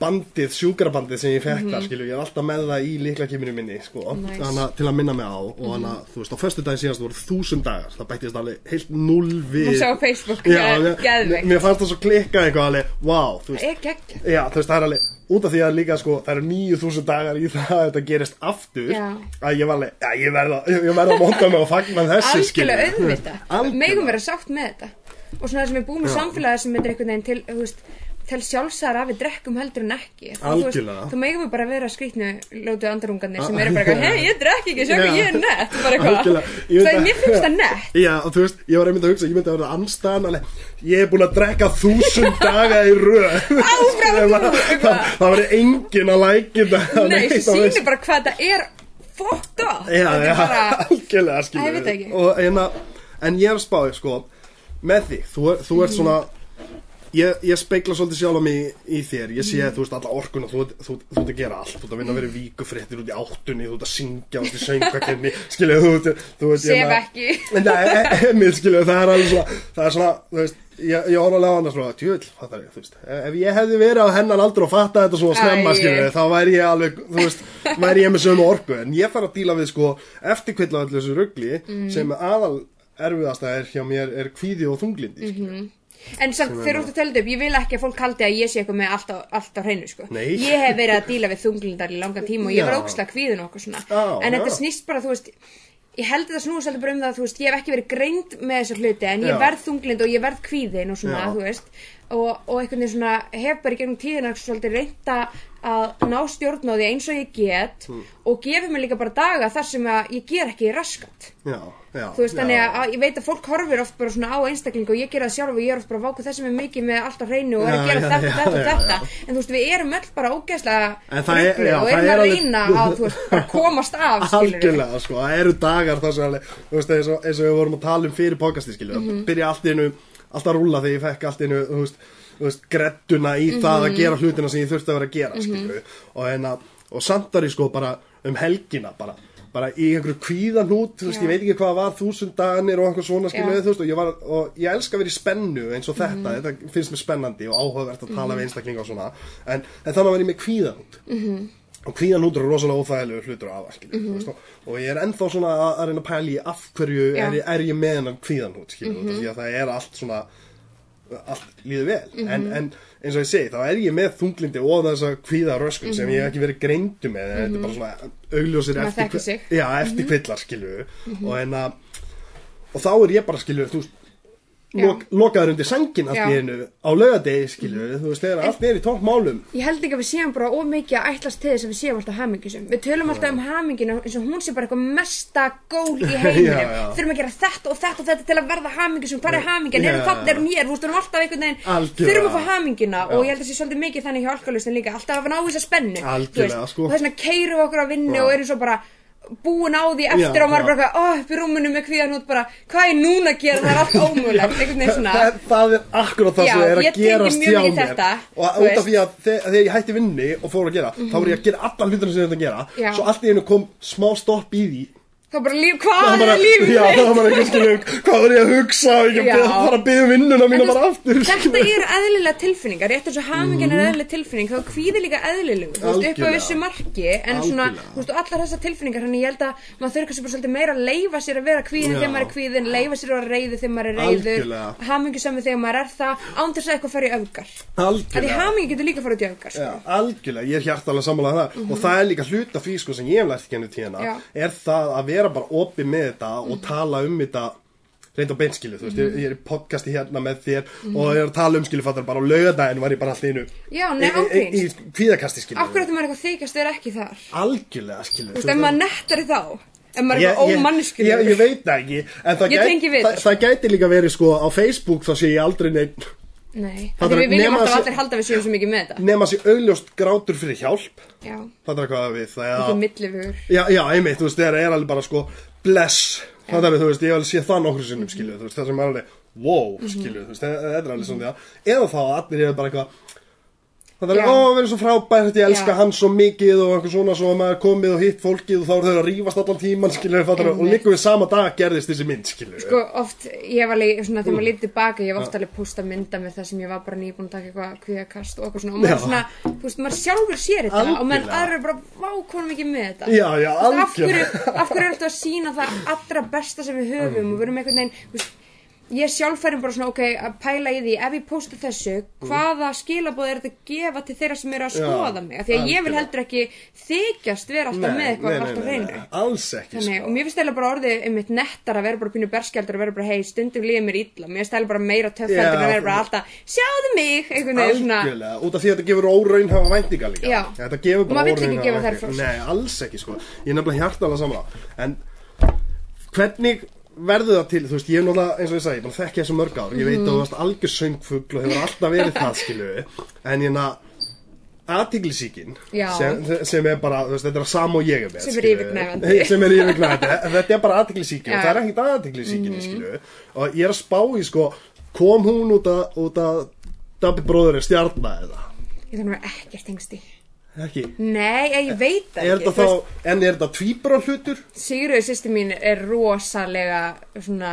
bandið, sjúkrabandið sem ég fekk þar skilu, ég er alltaf með það í liklakifinu minni sko, Mhm. Nice. Mhm. að til að minna mig á og þannig að þú veist, á föstu daginn síðast voru þúsund dagar, það bættist alveg heilt null við Hún sá á Facebook, geð- mér, fannst það svo klikkað eitthvað alveg, wow, þú veist. Já, þú veist, það er alveg, út af því að líka sko, það eru 9000 dagar í það að þetta gerist aftur Já. að ég var alveg, já, ég verða, að monta mig og fagna þessu, skilur. Algjörlega auðvita. Megum vera sátt með þetta Og svona það sem er búið með samfélagi sem er einhvern veginn til, þú veist til sjálfsæðar að við drekkum heldur en ekki þú Algjörlega. Þá megum við bara vera skrýtnu lótu andarungarnir sem eru bara hei, ég drekk ekki, sjá Já. hvað ég er nett bara eitthvað, það er að- mér finnst það nett Já, og þú veist, ég var einmitt að hugsa, ég myndi að vera anstæðan ég er búin að drekka þúsund daga í röð. Það, það var engin að lækja þetta. Nei, þú sýnir bara hvað þetta er er bara, algjörlega, skilur það ekki. En, að, en ég er að spáði, sko, með því, þú, er, þú ert svona, ég, ég speikla svolítið sjálf á mig í þér, ég sé, Mhm. þú veist, alla orkuna, þú, ert- þú, þú ert að gera allt, þú ert að vinna að vera víkufréttir út í áttunni, þú ert að syngja út í söngakefni, skilur, þú ert, þú ert, Sef hérna- ekki. Nei, emið, skilur, það er alveg svona, það er svona, þú veist, ég, ég horf alveg á hana svona, tjöl, fattar ég, þú veist, ef ég hefði verið á hennan aldur og fatta þetta svona snemma, Æ. skilur, þá væri ég alveg, þú veist, væri ég með sömu orku, en ég fara að díla við, sko, eftirkvilla allir þessu rugli, Mhm. sem aðal erfiðasta er hjá mér er kvíði og þunglindi, Mhm. skilur. En samt þegar þú ert að tella þetta upp, ég vil ekki að fólk haldi að ég sé eitthvað með allt á, allt á hreinu, sko. Ég hef verið að díla við þunglindar í langan tíma og ég var kvíðin og okkur svona. Já, en þetta snýst bara, þú veist, ég held þetta snúið svolítið bara um það, veist, ég hef ekki verið greind með þessar hluti, en ég verð þunglind og ég verð kvíðin og svona, þú veist. Og, og einhvern veginn svona hef bara í gegnum tíðina svolítið reynda að ná stjórn á því eins og ég get Mm. og gefið mér líka bara daga þar sem ég ger ekki raskat já, já þú veist já. þannig að, ég veit að fólk horfir oft bara svona á einstaklingu og ég gera það sjálf og ég er oft bara váku þessum er mikið með allt á hreinu og er að gera þetta, þetta og þetta en þú veist við erum öll bara ógeðslega er- já, og erum er að reyna að þú veist bara komast af skilur Algjörlega, sko, það eru dagar þar sem eins og, eins og við vorum að tala um fyrir podcasti, skilu, Mhm. byrja allt í einu, alltaf að rúlla þegar ég fekk allt einu, þú veist, veist, grettuna í það Mhm. að gera hlutina sem ég þurfti að vera að gera, skilu, og hérna, og samt var ég sko bara um helgina, bara, bara í einhverju kvíðanút, þú veist, Já. ég veit ekki hvað það var, þúsund daganir og eitthvað svona, skilu, Já. þú veist, og ég var, og ég elska að vera í spennu eins og þetta, Mhm. þetta finnst mér spennandi og áhugavert að tala við einstaklinga og svona, en, en þannig var ég með kvíðanút Mhm. Og kvíðanútur er rosalega óþægilegu hlutur af Mhm. mm -hmm. og, ég er ennþá svona að, reyna að pæla í af hverju er, ég- er ég með hennan kvíðanút skilur, mm Mhm. -hmm. því að það er allt svona allt líður vel Mhm. en, en eins og ég segi, þá er ég með þunglindi og þess að kvíða röskun sem ég hef ekki verið greindu með mm þetta er bara svona augljósir Mhm. Eftir, já, eftir kvillar og en að og þá er ég bara skilur, þú veist. Lok, lokaður undir sængin allt í Já. einu á laugadegi skilur, þú veist, þegar allt er í tótt málum Ég held ekki að við séum bara ómikið að ætlast til þess að við séum alltaf hamingjusum. Við tölum alltaf um haminginu eins og hún sé bara eitthvað mesta gól í heiminum. Þurfum að gera þetta og þetta og þetta til að verða hamingjusum. Hvað er hamingjan? Já, Erum það er mér? Þú veist, erum alltaf veginn. Algjörlega. Þurfum að að að að búin á því eftir Já, og maður bara eitthvað, oh, upp í rúmunu með kvíðan út bara, hvað er núna að gera, það er allt ómögulegt, einhvern veginn svona. það, það er akkurat það sem er að gerast hjá mér. þetta, og út af því að þe- þegar ég hætti vinni og fór að gera þá voru ég að gera alla hlutina sem ég þetta að gera. Já. svo allt í einu kom smá stopp í því Þá bara líf, hvað bara, er lífið já, það var bara eitthvað skilur hvað var ég að hugsa? Og ég að fara að byggja vinnuna mína bara aftur Þetta eru eðlilega tilfinningar, rétt eins og hamingin er eðlilega tilfinning, þá er kvíði líka eðlilegu, þú veist, upp á vissu marki, en svona, Algjörlega. þú veist, allar þessar tilfinningar, þannig ég held að maður þurfi kannski bara svolítið meira að leifa sér að vera kvíðin þegar maður er kvíðin, leifa sér að reyður þegar maður er reyður, Algjörlega. hamingjusami þegar maður er það, án þess að eitthvað og vera bara opið með þetta og tala um þetta reynd á beinskilu, þú veist, ég, ég er í podcasti hérna með þér og ég er að tala um skilu fattar bara á laugadaginn var ég bara alltaf innu Já, nei, í, í, í kvíðakasti skilu Akkur ætti maður eitthvað þykjast vera ekki þar. algjörlega skilu Þú veist, ef maður nettar í þá, ef maður er eitthvað ómanniskulegur. ég, veit það ekki en það, það, það, það gæti líka verið sko á Facebook þá sé ég aldrei neitt Nei, Það er- við viljum alltaf að- allir halda við séum svo mikið með þetta. nema sér augljóst grátur fyrir hjálp Já, það er hvað við það er millifugur. Já, já, einmitt, þú veist, þegar er alveg bara sko bless, það er, þú veist, ég alveg séð það nokkur sinnum, skilju, þú veist, það sem er alveg wow, Mhm. skilju, þú veist, það það er alveg svona það, eða þá að allir hefur bara eitthvað það er, Já. ó, verður svo frábært, ég elska Já. hann svo mikið og eitthvað svona, svo að maður komið og hitt fólkið og þá eru þau að rífast allan tíman, skilju, og líka við sama dag gerðist þessi mynd, skilju Sko oft, ég var alveg, svona þegar maður lítið tilbaka, ég hef oft alveg posta mynda með það sem ég var bara nýbúin að taka eitthvað kvíðakast og eitthvað svona og maður Já. svona, þú veist, maður sjálfur sér þetta og menn Algjörlega. aðra er bara, vá, konum ekki með þetta Já, já, Þú veist, af hverju, algjörlega. af hverju er alltaf að sína það allra besta sem við höfum og við erum einhvern veginn, þú veist Ég sjálf færum bara svona, ok, að pæla í því, ef ég posta þessu, hvaða skilabóð er þetta að gefa til þeirra sem eru að skoða mig? Því að ég vil heldur ekki þykjast vera alltaf með eitthvað alltaf hreinu. alls ekki, Þannig, sko. og mér finnst það bara orðið einmitt nettar að vera bara pínu berskjaldur að vera bara hei, stundum líður mér illa. Mér finnst það bara meira en að vera bara alltaf sjáðu mig, Algjörlega, út af því að þetta gefur óraunhafa væntingar líka. Já. Þetta gefur bara maður vill verður það til Þú veist, ég er náttúrulega, eins og ég sagði, ég er að þekki þessu mörg ár Ég veit að þú varst algjör söngfugl og hefur alltaf verið það, skilu En ég na aðtiglisíkin Já. sem, sem er bara, þú veist, þetta er að sama og ég er með Sem er skilurðu. yfirgnæfandi. sem er yfirgnæfandi, en þetta er bara aðtiglisíkin og Já. Það er ekkert aðtiglisíkin mm -hmm. og ég er að spá í sko kom hún út að, út að Dabbi bróður er stjarnar eða ég þannig að ekkert tengst í ekki? Nei, ég, veit er ekki þetta þá, en er þetta tvíbara hlutur? Sigurður sýsti mín er rosalega svona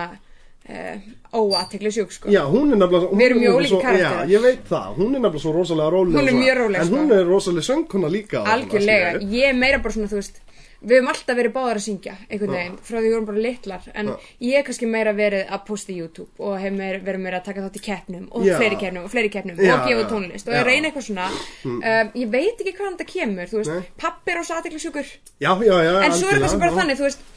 uh, óatekli sjúk sko. Já, hún er nefnilega Við erum er mjög svo- karakterar. já, ég veit það, hún er nefnilega svo rosalega róleg Hún er mjög róleg, en sko. hún er rosalega söngkona líka algjörlega, ég er meira bara svona þú veist við höfum alltaf verið báðar að syngja einhvern veginn, frá því við vorum bara litlar en ég hef kannski meira verið að posta í YouTube og hef meira, verið meira að taka þátt í keppnum og Já. fleiri keppnum og fleiri keppnum og gefa tónlist og ég reyna eitthvað svona. Um, ég veit ekki hvaðan þetta kemur þú veist, Nei. pappi ós aðteklisjúkur já, já, já, en svo er það sem bara þannig, þú veist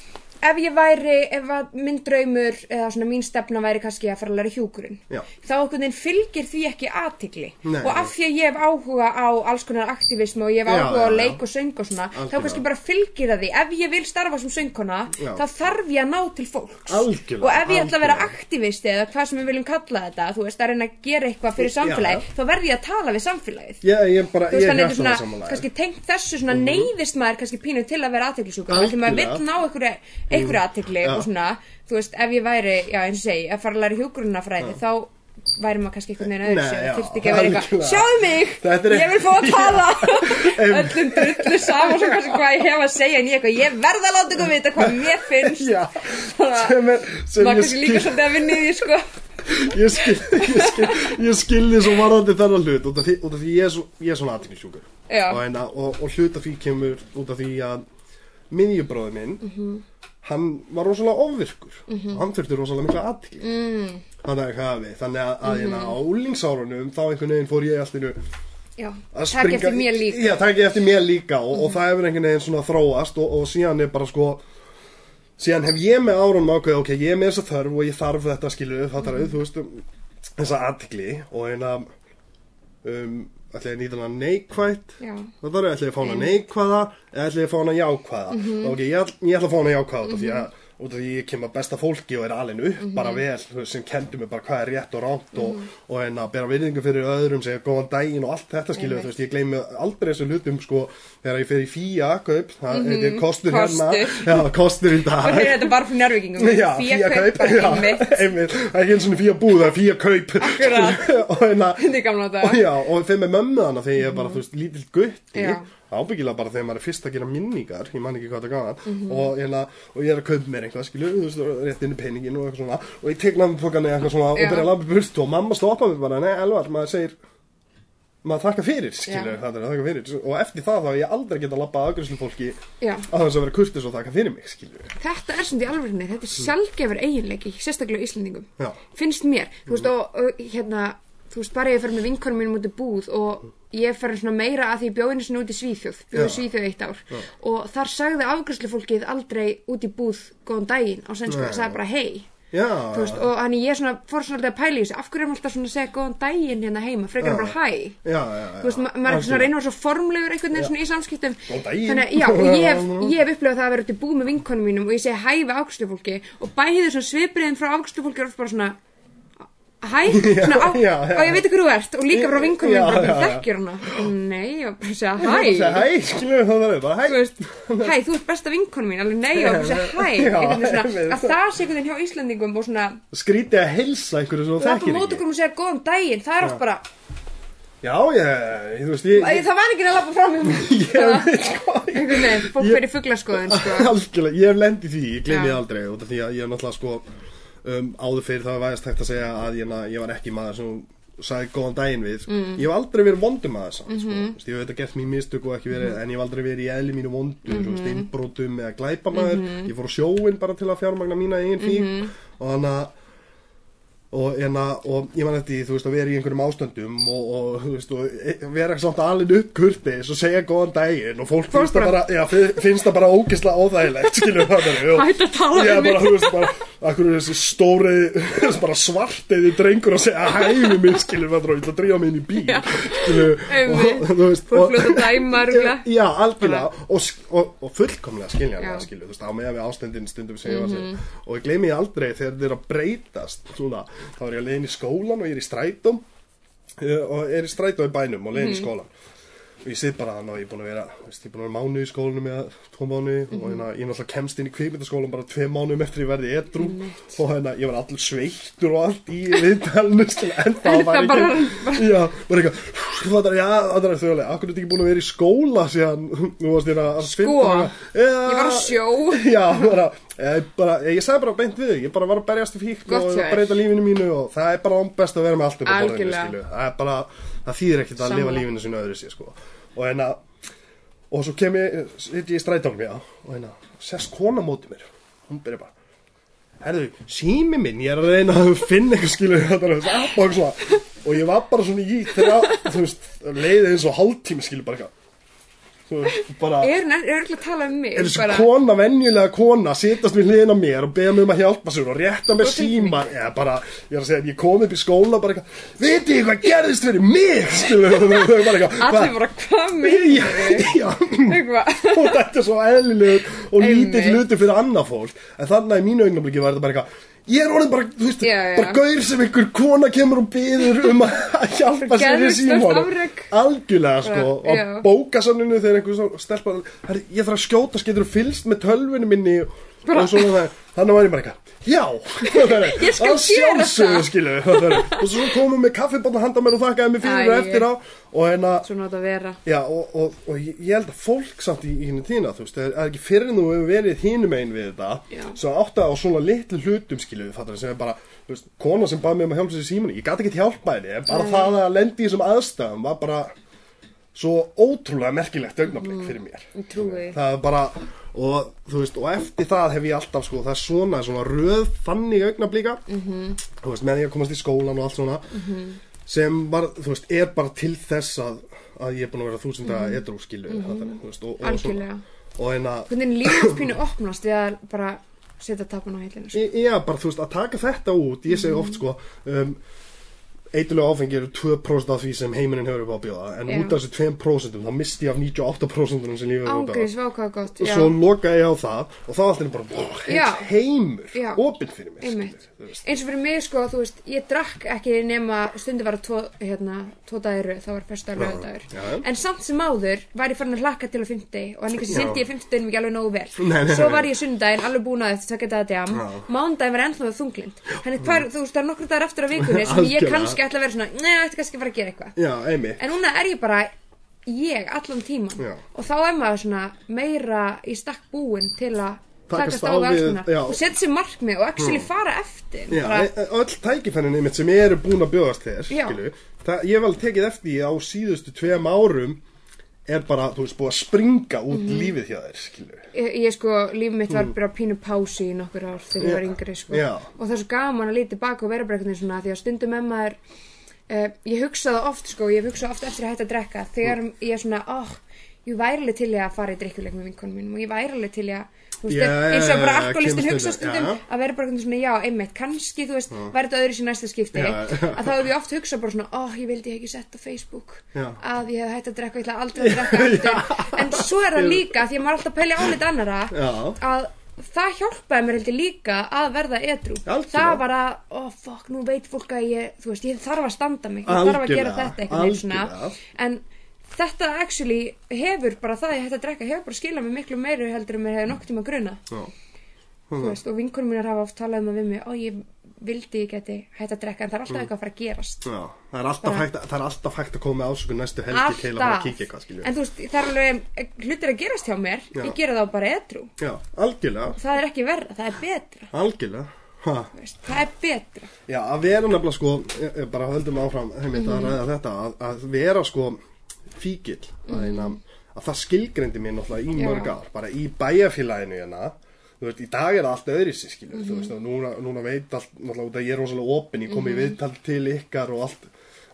ef ég væri, ef minn draumur eða svona mín stefna væri kannski að fara að læra hjúkurinn Já. þá einhvern veginn fylgir því ekki aðtikli Nei. og af því að ég hef áhuga á alls konar aktivism og ég hef Já, áhuga á já, já. leik og söng og svona þá Algjörlega. kannski bara fylgir það því ef ég vil starfa sem söngkona Já. þá þarf ég að ná til fólks Algjörlega, og ef ég ætla að vera algjörlega. aktivisti eða hvað sem við viljum kalla þetta þú veist að reyna að gera eitthvað fyrir Já. samfélagi þá verð ég að tala við samfélagið Ég, ég bara, Þú veist, ég þannig er er svona, hjartanlega samanlega kannski tengt þessu svona neyðist maður kannski pínu til að vera aðteklisjúkur og því maður Algjörlega. vill ná einhverju, einhverju aðtekli Já. og svona, þú veist, ef ég væri, já eins og segi, að fara að læra hjúgrunafræði þá væri maður kannski einhvern veginn öðru já, og þurfti ekki að vera eitthvað, sjáðu mig er- ég vil fá að tala. Öllum drullu saman svo kannski hvað ég hef að segja en ég ég verð að láta ykkur vita hvað mér finnst. Já, sem er, sem maður kannski líka skil, svolítið að vinna í því sko. Ég skil, ég skil, skilði svo varðandi þennan hlut út af því, út af því ég er, svo, ég er svona aðtíknisjúkur Já. og, hérna, og, og hlut af því kemur út af því að miðjubróði minn Mhm. Hann var rosalega ofvirkur. Hann þurfti rosalega mikla aðtíkli mm, þannig að, hvað við, þannig að, að hérna, á úlingsárunum þá einhvern veginn fór ég já, að springa eftir mér líka. Mhm. já, takk eftir mér líka og, og það hefur einhvern veginn svona þróast og, og síðan er bara sko síðan hef ég með árunum ákveð ok, ég er með þessa þörf og ég þarf þetta skilu það þarf, Mhm. þú veist, um, þessa aðtikli og eina um, ætla ég að nýta hana þarf, ætla ég að fá hana neikvæða eða ætla ég að fá hana jákvæða? Mhm. ok, ég, ég ætla að fá hana jákvæða út af því að út af því ég kem að besta fólki og er alveg upp Mhm. bara vel, sem kendur mig bara hvað er rétt og ránt og, og en að bera virðingu fyrir öðrum, segja góðan daginn og allt þetta skilur, Einmitt. þú veist, ég gleymi aldrei þessu hlutum, sko, þegar ég fer í fía kaup, það mm kostur hérna. Kostur. já, kostur í dag. Hér er þetta bara fyrir njárvíkingum Já, fía kaup, það er ekki eins og fía búð, það er fía kaup. Og hérna Þetta er gamla og þetta já, og þeim með mömmu hana þegar ég er bara, þú veist, lítill gutti. Ábyggilega bara þegar maður er fyrst að gera minningar ég man ekki hvað það gaf Mhm. og, hérna, og ég er að kaupa mér eitthvað, skilju þú veist, rétt inn í peningin og eitthvað svona og ég tek námpokan eða eitthvað svona og Já. byrja að labba burt og mamma stoppa mig bara, nei, Elvar, maður segir maður þakka fyrir, skilju, Já. það er að þakka fyrir og eftir það þá ég aldrei geta labba aðgjörslu fólki Já. að þess að vera kurtis og þakka fyrir mig, skilju Þetta er svona í alvörinni, þetta er sjálfgefur eiginleiki, sérstaklega á Íslandingum. Já. Finnst mér, þú veist, og, og hérna, þú veist, bara ég fer með vinkonum mínum út í búð og ég fer svona meira að því ég bjóði einu sinni út í Svíþjóð, bjóði Já. Svíþjóð eitt ár og þar sagði afgjörslu fólkið aldrei út í búð góðan daginn á Nei. það sagði bara hei. Já, og þannig ég svona fór svona alltaf að pæla í þessu, af hverju er maður alltaf svona að segja góðan daginn hérna heima, frekar bara hæ. já, já, já Þú veist, ma maður er svona vera svo formlegur einhvern veginn svona í samskiptum. Þannig að, já, og ég hef, ég hef upplifað það að vera út í búð með vinkonum mínum og ég segi hæ við ákstufólki og bæði svona svipriðin frá ákstufólki er oft bara svona hæ, svona á, já, já. og ég veit ekki hver þú ert og líka frá vinkonum Já, mínum bara þekkir hana. Og nei, og bara segja Hæ, hæ hæ, skilju, það er bara hæ. Þú veist, hæ, þú ert besta vinkonum mín alveg nei, og bara segja hæ. einmitt. svona, að það sé einhvern veginn hjá Íslandingum og svona, skrítið að heilsa einhverju sem þú þú ert þekkir á mót ekki. okkur og segja góðan daginn það er oft bara, Já, ég, þú veist, ég, það var ekki að lappa fram í ég veit sko einhvern veginn, fólk Sko. Sko um, áður fyrir það væðast hægt að segja að ég, ég var ekki maður sem sagði góðan daginn við Mm. ég hef aldrei verið vondum maður samt Mhm. sko. Þú veist, ég hef þetta gert mér mistök og ekki verið en ég hef aldrei verið í eðli mínu vondur mm Mhm. -hmm. innbrotum eða glæpamaður ég fór sjóin bara til að fjármagna mína eigin fík Mhm. og þannig að og, enna, og ég man eftir þú veist, að vera í einhverjum ástandum og, og þú veist, og e- vera samt alveg upp kurtis og segja góðan daginn og fólk finnst það bara, já, fi- finnst það bara ógislega óþægilegt, skilur það bara Hættu að tala um bara, mig. þú veist, bara, akkur er þessi stóri, þessi bara svarteiði drengur að segja hæfi mig, skilur það, ég ætla að drífa mig inn í bíl, Einmitt. þú veist, Fólk ljóta að dæma, örugglega. Já, algjörlega, og, og, og fullkomlega skiljanlega, Já. Mhm. skilur, þú veist, á meðan við ástendin stundum segja -hmm. og ég gleymi aldrei þegar þá er ég að leiðin í skólan og ég er í strætum og er í strætum í bænum og Mhm. leiðin í skólan og ég sit bara þannig og ég er búin að vera veist, ég er búin að vera mánu í skólanum eða tvo mánu og hérna, ég er náttúrulega kemst inn í kvikmyndaskólan bara tvei mánum eftir ég verði edru og hérna, ég var allur sveittur og allt í viðtalinu skil, en það var ekki já, bara eitthvað það er, er þjóðlega, akkur er þetta ekki búin að vera í skóla síðan, þú varst hérna að Sko, ég Ég var á sjó. Já, bara, ég, bara, ég sagði bara beint við þig, ég bara var að berjast í fíkn og breyta lífinu mínu og það er bara Það þýðir ekkert að lifa lífinu sínu öðru sér, sko. Og hérna, og svo kem ég, sitt ég í strætónum, já, og hérna, sest kona á móti mér, hún byrja bara, herðu, sími minn, ég er að reyna að finna eitthvað skilu, og ég var bara svona í þegar, þú veist, leiði eins og hálftími skilu bara eitthvað, bara Er hún örgulega að tala um mig? er þessi bara, kona, venjulega kona sitast við hliðina á mér og beða mig um að hjálpa sér og rétta mér síma eða bara, ég er að segja, ég kom upp í skóla bara eitthvað, veit ég hvað gerðist fyrir mig? Allir já, já, Eitthvað. Og þetta er svo eðlileg og Einmitt. hluti fyrir annað fólk. En þannig að í mínu augnabliki var þetta bara eitthvað ég er orðin bara, þú veist, Já, já. bara gaur sem einhver kona kemur og byður um að hjálpa sér í Geðveikt stórt símónu afrek. algjörlega sko og bókasanninu þegar einhver stelpa ég þarf að skjóta, getur þú fylst með tölvinu minni Bara- og svona það þannig var ég bara eitthvað, já Ég skal Að gera það. skilu, og svo komum við kaffibóta handa mér og þakkaði mér fyrir Æ. og eftir á og hérna Svona átt að vera Já, og, og, og ég held að fólk samt í, henni tína, þú veist, það er ekki fyrir nú hefur verið hinum einn við þetta Já. svo átt að á svona litlu hlutum skilu við fattar sem er bara, þú veist, kona sem bað mig um að hjálpa sér í símunni, ég gæti ekki hjálpa henni en bara það að lendi í þessum aðstæðum var bara svo ótrúlega merkilegt augnablik fyrir mér trúi það er bara, og þú veist, og eftir það hef ég alltaf, sko, það er svona svona röð þannig augnablika Mhm. -hmm. þú veist, með því að komast í skólan og allt svona sem var, þú veist, er bara til þess að, að ég er búin að vera þúsunda mm -hmm. edrú skilu þú veist, og, og, Mhm. Algjörlega. og en að Hvernig lífum pínu opnast við að bara setja tapan á heilinu sko. Ég, já, bara þú veist, að taka þetta út ég segi oft sko um, eitthulega áfengi eru 2% af því sem heiminin hefur upp á að bjóða en Já. út af þessu 2% þá misti ég af 98% sem lífið hefur upp á að bjóða gott og svo loka ég á það og þá allt er bara heimur, opinn fyrir mér Eins og fyrir mig sko, þú veist, ég drakk ekki nema stundi var tvo, hérna, tvo dagir þá var fyrsta lögadagur en samt sem áður var ég farin að hlakka til á 50 og hann kannski Já. sindi ég 50 ekki alveg nógu vel. Nei, nei, svo var ég sundaginn alveg búin að þetta dagar djam Já. mándaginn var ennþá þunglind. Þannig hver, þú veist, það er nokkur dagar eftir að vikunni sem ég kannski ætla að vera svona, neða, þetta kannski að fara að gera eitthvað? En núna er ég bara ég allan tíman Já. og þá er maður svona meira í stakk búin til að Takast á við og setja sér markmið og actually fara eftir Já, bara, e- e- öll tækifærin einmitt sem eru búin að bjóðast þér það, ég hef alveg tekið eftir á síðustu tveim árum er bara, þú veist, búið að springa út Mhm. lífið hjá þér, skilu ég, ég sko, líf mitt var bara pínu pási í nokkur ár þegar ég var yngri sko. Mm. Já. og það er svo gaman að líti baka og vera veginn svona því að stundum með maður uh, ég hugsa það oft sko, ég hugsa oft eftir að hætta að drekka þegar Mm. ég er svona, oh, ég væri alveg til að fara í drikkuleik með vinkonum mínum og ég væri alveg til að veist, Já, eins og bara alkoholistin hugsa stundum, já. að vera bara veginn svona, já, einmitt, kannski þú veist, væri þetta öðru í næsta skipti Já. að þá hef ég oft hugsað bara svona, oh, ég vildi ekki sett á Facebook að ég hef hætt að drekka, ég ætla aldrei að drekka aftur en svo er það líka, því að maður alltaf pæla álit annara að það hjálpaði mér heldur líka að verða edru Algjörlega. það var að, oh fuck, nú veit fólk að ég þú veist, ég þarf að standa mig ég þarf að gera þetta algjörlega. en þetta actually hefur bara það að ég hætti að drekka hefur bara skilað mér miklu meiri heldur en mér hefur nokkuð tíma gruna veist, og vinkonum mínar hafa oft talað um það við mig og ég vildi ég geti hætti að drekka en það er alltaf eitthvað að fara að gerast. Já, það er Bara- hægt, að- það er alltaf hægt að koma ásökun næstu helgi til að fara að kíkja eitthvað, en þú veist, það er alveg hlutir að gerast hjá mér Já. ég gera þá bara edru. Já, það er ekki verra, það er betra. Algjörlega veist, það er betra. Já, að vera nefnilega sko ég, ég bara höldum áfram heimitt Mhm. að ræða þetta að, að vera sko fíkil að, mm að það skilgreindi mér náttúrulega í mörg ár bara í bæjarfélaginu hérna þú veist, í dag er það allt öðri sér skilur Mhm. þú veist, og núna, núna veit allt náttúrulega ég er rosalega opinn, ég kom í viðtal til ykkar og allt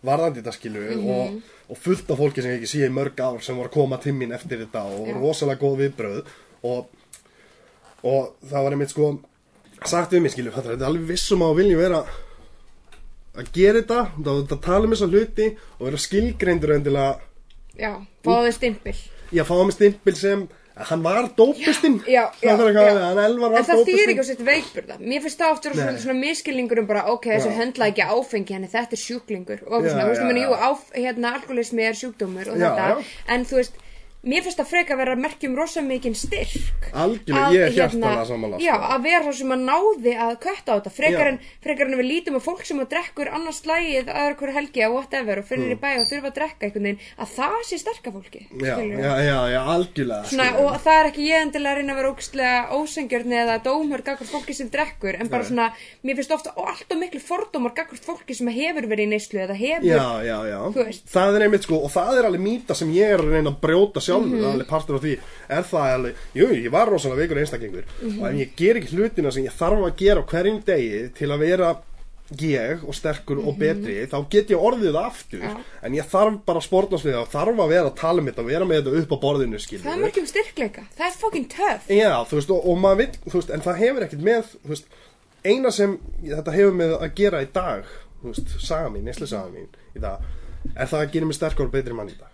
varðandi þetta skilur Mhm. og, og fullt af fólki sem ég ekki sé í mörg ár sem voru að koma til mín eftir þetta og Já. rosalega góð viðbröð og og það var einmitt sko sagt við mig skilur, þetta er alveg vissum á að vilja vera að gera þetta þá þetta tala um þessa hluti og vera skilgreindur endilega já, fáðu stimpil ég að fá mig stimpil sem hann var já, já, það já. Elvar en það þýðir ekki að setja veikburða mér finnst það oft vera svona, svona miskilningur um bara, ok, þessu Já. höndla ekki áfengi henni, þetta er sjúklingur og Já, svona, þú veist, já, já. jú, áf, hérna, alkoholismi er sjúkdómur og Já, þetta, já. en þú veist mér finnst það freka að vera að merkja um rosa mikinn styrk Algjörlega, ég er hérna, hjartanlega sammála, já, sko. að vera svo sem að náði að kötta á þetta frekar en, frekar en við lítum að fólk sem að drekkur annars slægið aðra hverju helgi að whatever og finnir í bæ og þurfa að drekka einhvern veginn að það sé sterka fólki Mm. já, já, já, já, algjörlega Svona, og það er ekki ég endilega að reyna að vera ógstlega ósengjörni eða dómur gagvart fólki sem drekkur en bara Nei. svona, mér finnst ofta alltaf miklu fordómar gagvart fólki sem hefur verið í neyslu eða hefur Já, já, já, Þú veist. það er einmitt sko og það er alveg mýta sem ég er að reyna að brjóta sjálfur Mhm. mm alveg partur af því, er það alveg jú, ég var rosalega veikur einstaklingur Mhm. og ef ég ger ekki hlutina sem ég þarf að gera á hverjum degi til að vera ég og sterkur og betri þá get ég orðið aftur Mhm. Já. en ég þarf bara það og þarf að vera að tala um þetta og vera með þetta upp á borðinu skilur Það er mörgum styrkleika, það er fucking töff Já, þú veist, og, og maður vill, þú veist, en það hefur ekkert með, þú veist, eina sem þetta hefur með að gera í dag, þú veist, saga mín, nesli saga mín í dag, er það að gera mig sterkur og betri mann í dag.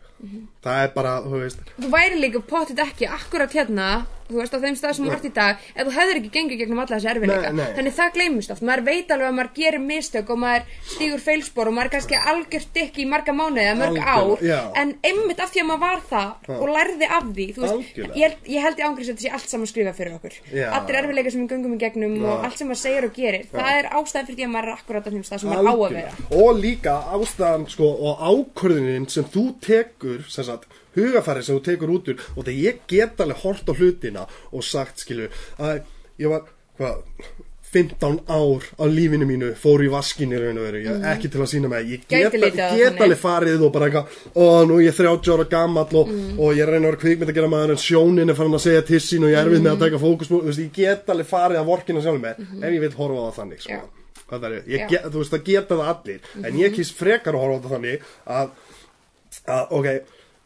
Það er bara, þú veist, Þú væri líka pottit ekki akkurat hérna Þú veist á þeim stað sem þú ert í dag Ef þú hefðir ekki gengið gegnum alla þessi nei. Þannig það gleymist oft Maður veit alveg að maður gerir mistök Og maður stígur feilspor Og maður er kannski algjört dykki í marga mánuði Eða mörg ár já. En einmitt af því að maður var það Og lærði af því veist, ég, ég held í ángriðs að þetta sé allt saman skrifað fyrir okkur Já. Allir erfileika sem við göngum í gegnum Og Já. allt sem maður segir og gerir Það er ástæðan fyrir því að maður er akkurat á þeim stað sem maður á að vera og líka ástæðan, sko, og ákvörðunin sem þú tekur, sem sagt, hugafæri sem þú tekur út úr, og það ég get alveg hort á hlutina og sagt, skilju, að ég var, hvað, 15 ár á lífinu mínu fór í vaskinu ég, ekki til að sína mig ég get, get alveg farið og bara eitthvað og nú er ég 30 ára gamall og, og ég reyna að vera kvikmynd að gera maður en sjónin er farin að segja til sín og ég er erfið með að taka fókus ég get alveg farið að vorkina sjálf með ef ég vil horfa á það þannig sko. Já. Hvað það er, get, þú veist, það geta það allir. En ég kýst frekar að horfa á það þannig að, að ok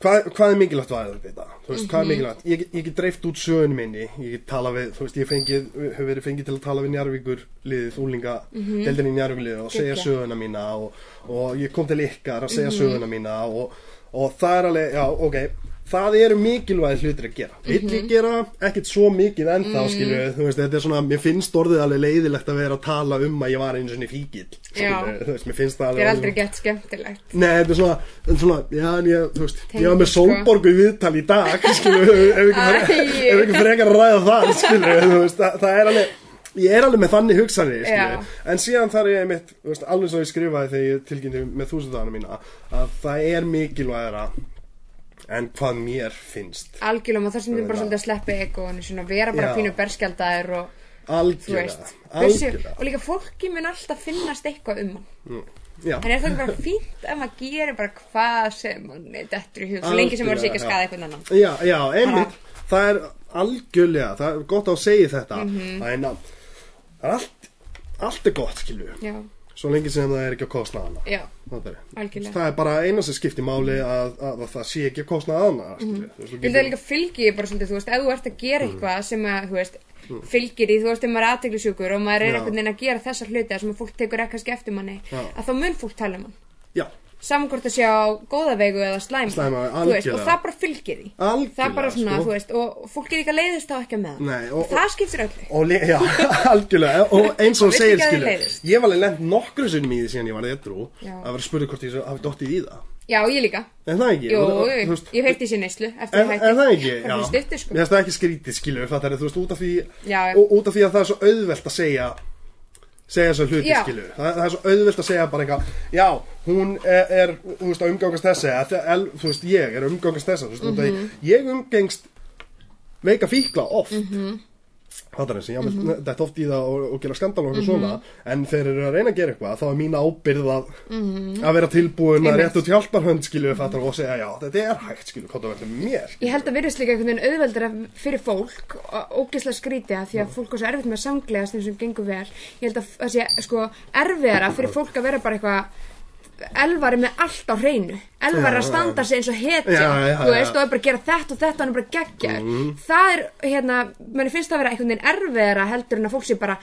hvað, hvað er mikilvægt að þetta? Þú veist, hvað er mikilvægt, ég, ég get dreift út sögun minni, ég get tala við, þú veist, ég fengið hefur verið fengið til að tala við Njarvíkur liðið, úlinga, deildin í Njarvíkur liðið og segja söguna mína og, og ég kom til ykkar að segja söguna mína og, og það er alveg, já, ok það eru mikilvægi hlutir að gera vill ég gera ekkert svo mikið ennþá mm. skilju, þú veist, þetta er svona, mér finnst orðið alveg leiðilegt að vera að tala um að ég var einu svona fíkil, skilju, Já. þú veist, mér finnst það alveg er aldrei gett skemmtilegt Nei, þetta er svona, er svona, já, en ég, þú veist, ég var með Tengist, sko. sólborgu í viðtal í dag, skilu, ef ekki frekar, Æ. ef ekki frekar að ræða það, skilu, þú veist, það, það er alveg, ég er alveg með þannig hugsanir, skilu, Já. en síðan þar er ég mitt, veist, alveg svo ég skrifaði þegar ég tilkynnti með þúsundagana mína, að það er mikilvægara en hvað mér finnst, Algjörlega, maður þarf sem bara svolítið að sleppa egoinu svona vera bara Já. pínu berskjaldæður og þú algjörlega, veist. Þessi, algjörlega, og líka fólki mun alltaf finnast eitthvað um hann. Já, en er það ekki bara fínt ef maður gerir bara hvað sem mann er dettur í hug svo lengi sem maður sé ekki að skada eitthvað annan? Já, já, einmitt. Það er algjörlega, það er gott að segja þetta. Mhm. Það er ná- það er allt Allt er gott, skilju Já, Svo lengi sem það er ekki að kostna hana. Já, Það er, það er bara eina sem skiptir máli að, að, að það sé ekki að kostna hana Vil það getur- líka fylgi bara svolítið, þú veist, ef þú ert að gera eitthvað sem að, þú veist, fylgir í, þú veist, ef maður er aðteglisjúkur og maður er einhvern veginn að gera þessar hluti sem að fólk tekur kannski eftir manni, Já. að þá mun fólk tala um hann. Já, Saman hvort að sé á góða veigu eða slæma, Slæma, veist, og það bara fylgir því. Algjörlega, Það er bara svona, sko. þú veist, og fólk er ekki að leiðist þá ekki með það. Nei, og- það skiptir öllu. og já, algjörlega og eins og segir leiðist? Ég var alveg lent nokkru sinnum í því síðan ég var Já. að vera spurði hvort ég hafi dottið í það Já, ég líka. En það ekki Jú, ég heilt í sér neyslu eftir En, að en það ekki, Bara fyrir stuttu, sko. Mér finnst það ekki skrítið, skilur fattar, þú veist, út af því Já, já. út af því að það er svo auðvelt að segja segja þessar hluti, Já. skilur það, það er svo auðvelt að segja bara eitthvað já, hún er, er þú veist, að umgangast þessi að, það- el, þú veist, ég er að umgangast þessa þú veist, mm. -hmm. ég umgengst veika fíkla oft mm -hmm. Fattar þessi, já, mm Mhm. -hmm. þetta oft í það og, og gera skandal og eitthvað svona en þeir eru að reyna að gera eitthvað, þá er mín ábyrð að, að vera tilbúin að Mhm. Rétt út hjálparhönd, skilur fattar, og segja, já, þetta er hægt, skilur, hvað það verður mér Ég held að virðist líka einhvern veginn auðveldara fyrir fólk og ógislega skrítið að því að fólk er svo erfitt með að samglegast þeim sem gengur vel. Ég held að það sé sko erfiðara fyrir fólk að vera bara eitthvað elvari með allt á hreinu. Elvari að standa sig eins og hetja. Þú veist, og er bara að gera þetta og þetta og hann er bara geggjar það er, hérna, manni finnst það að vera einhvern veginn erfiðara heldur en að fólk sé bara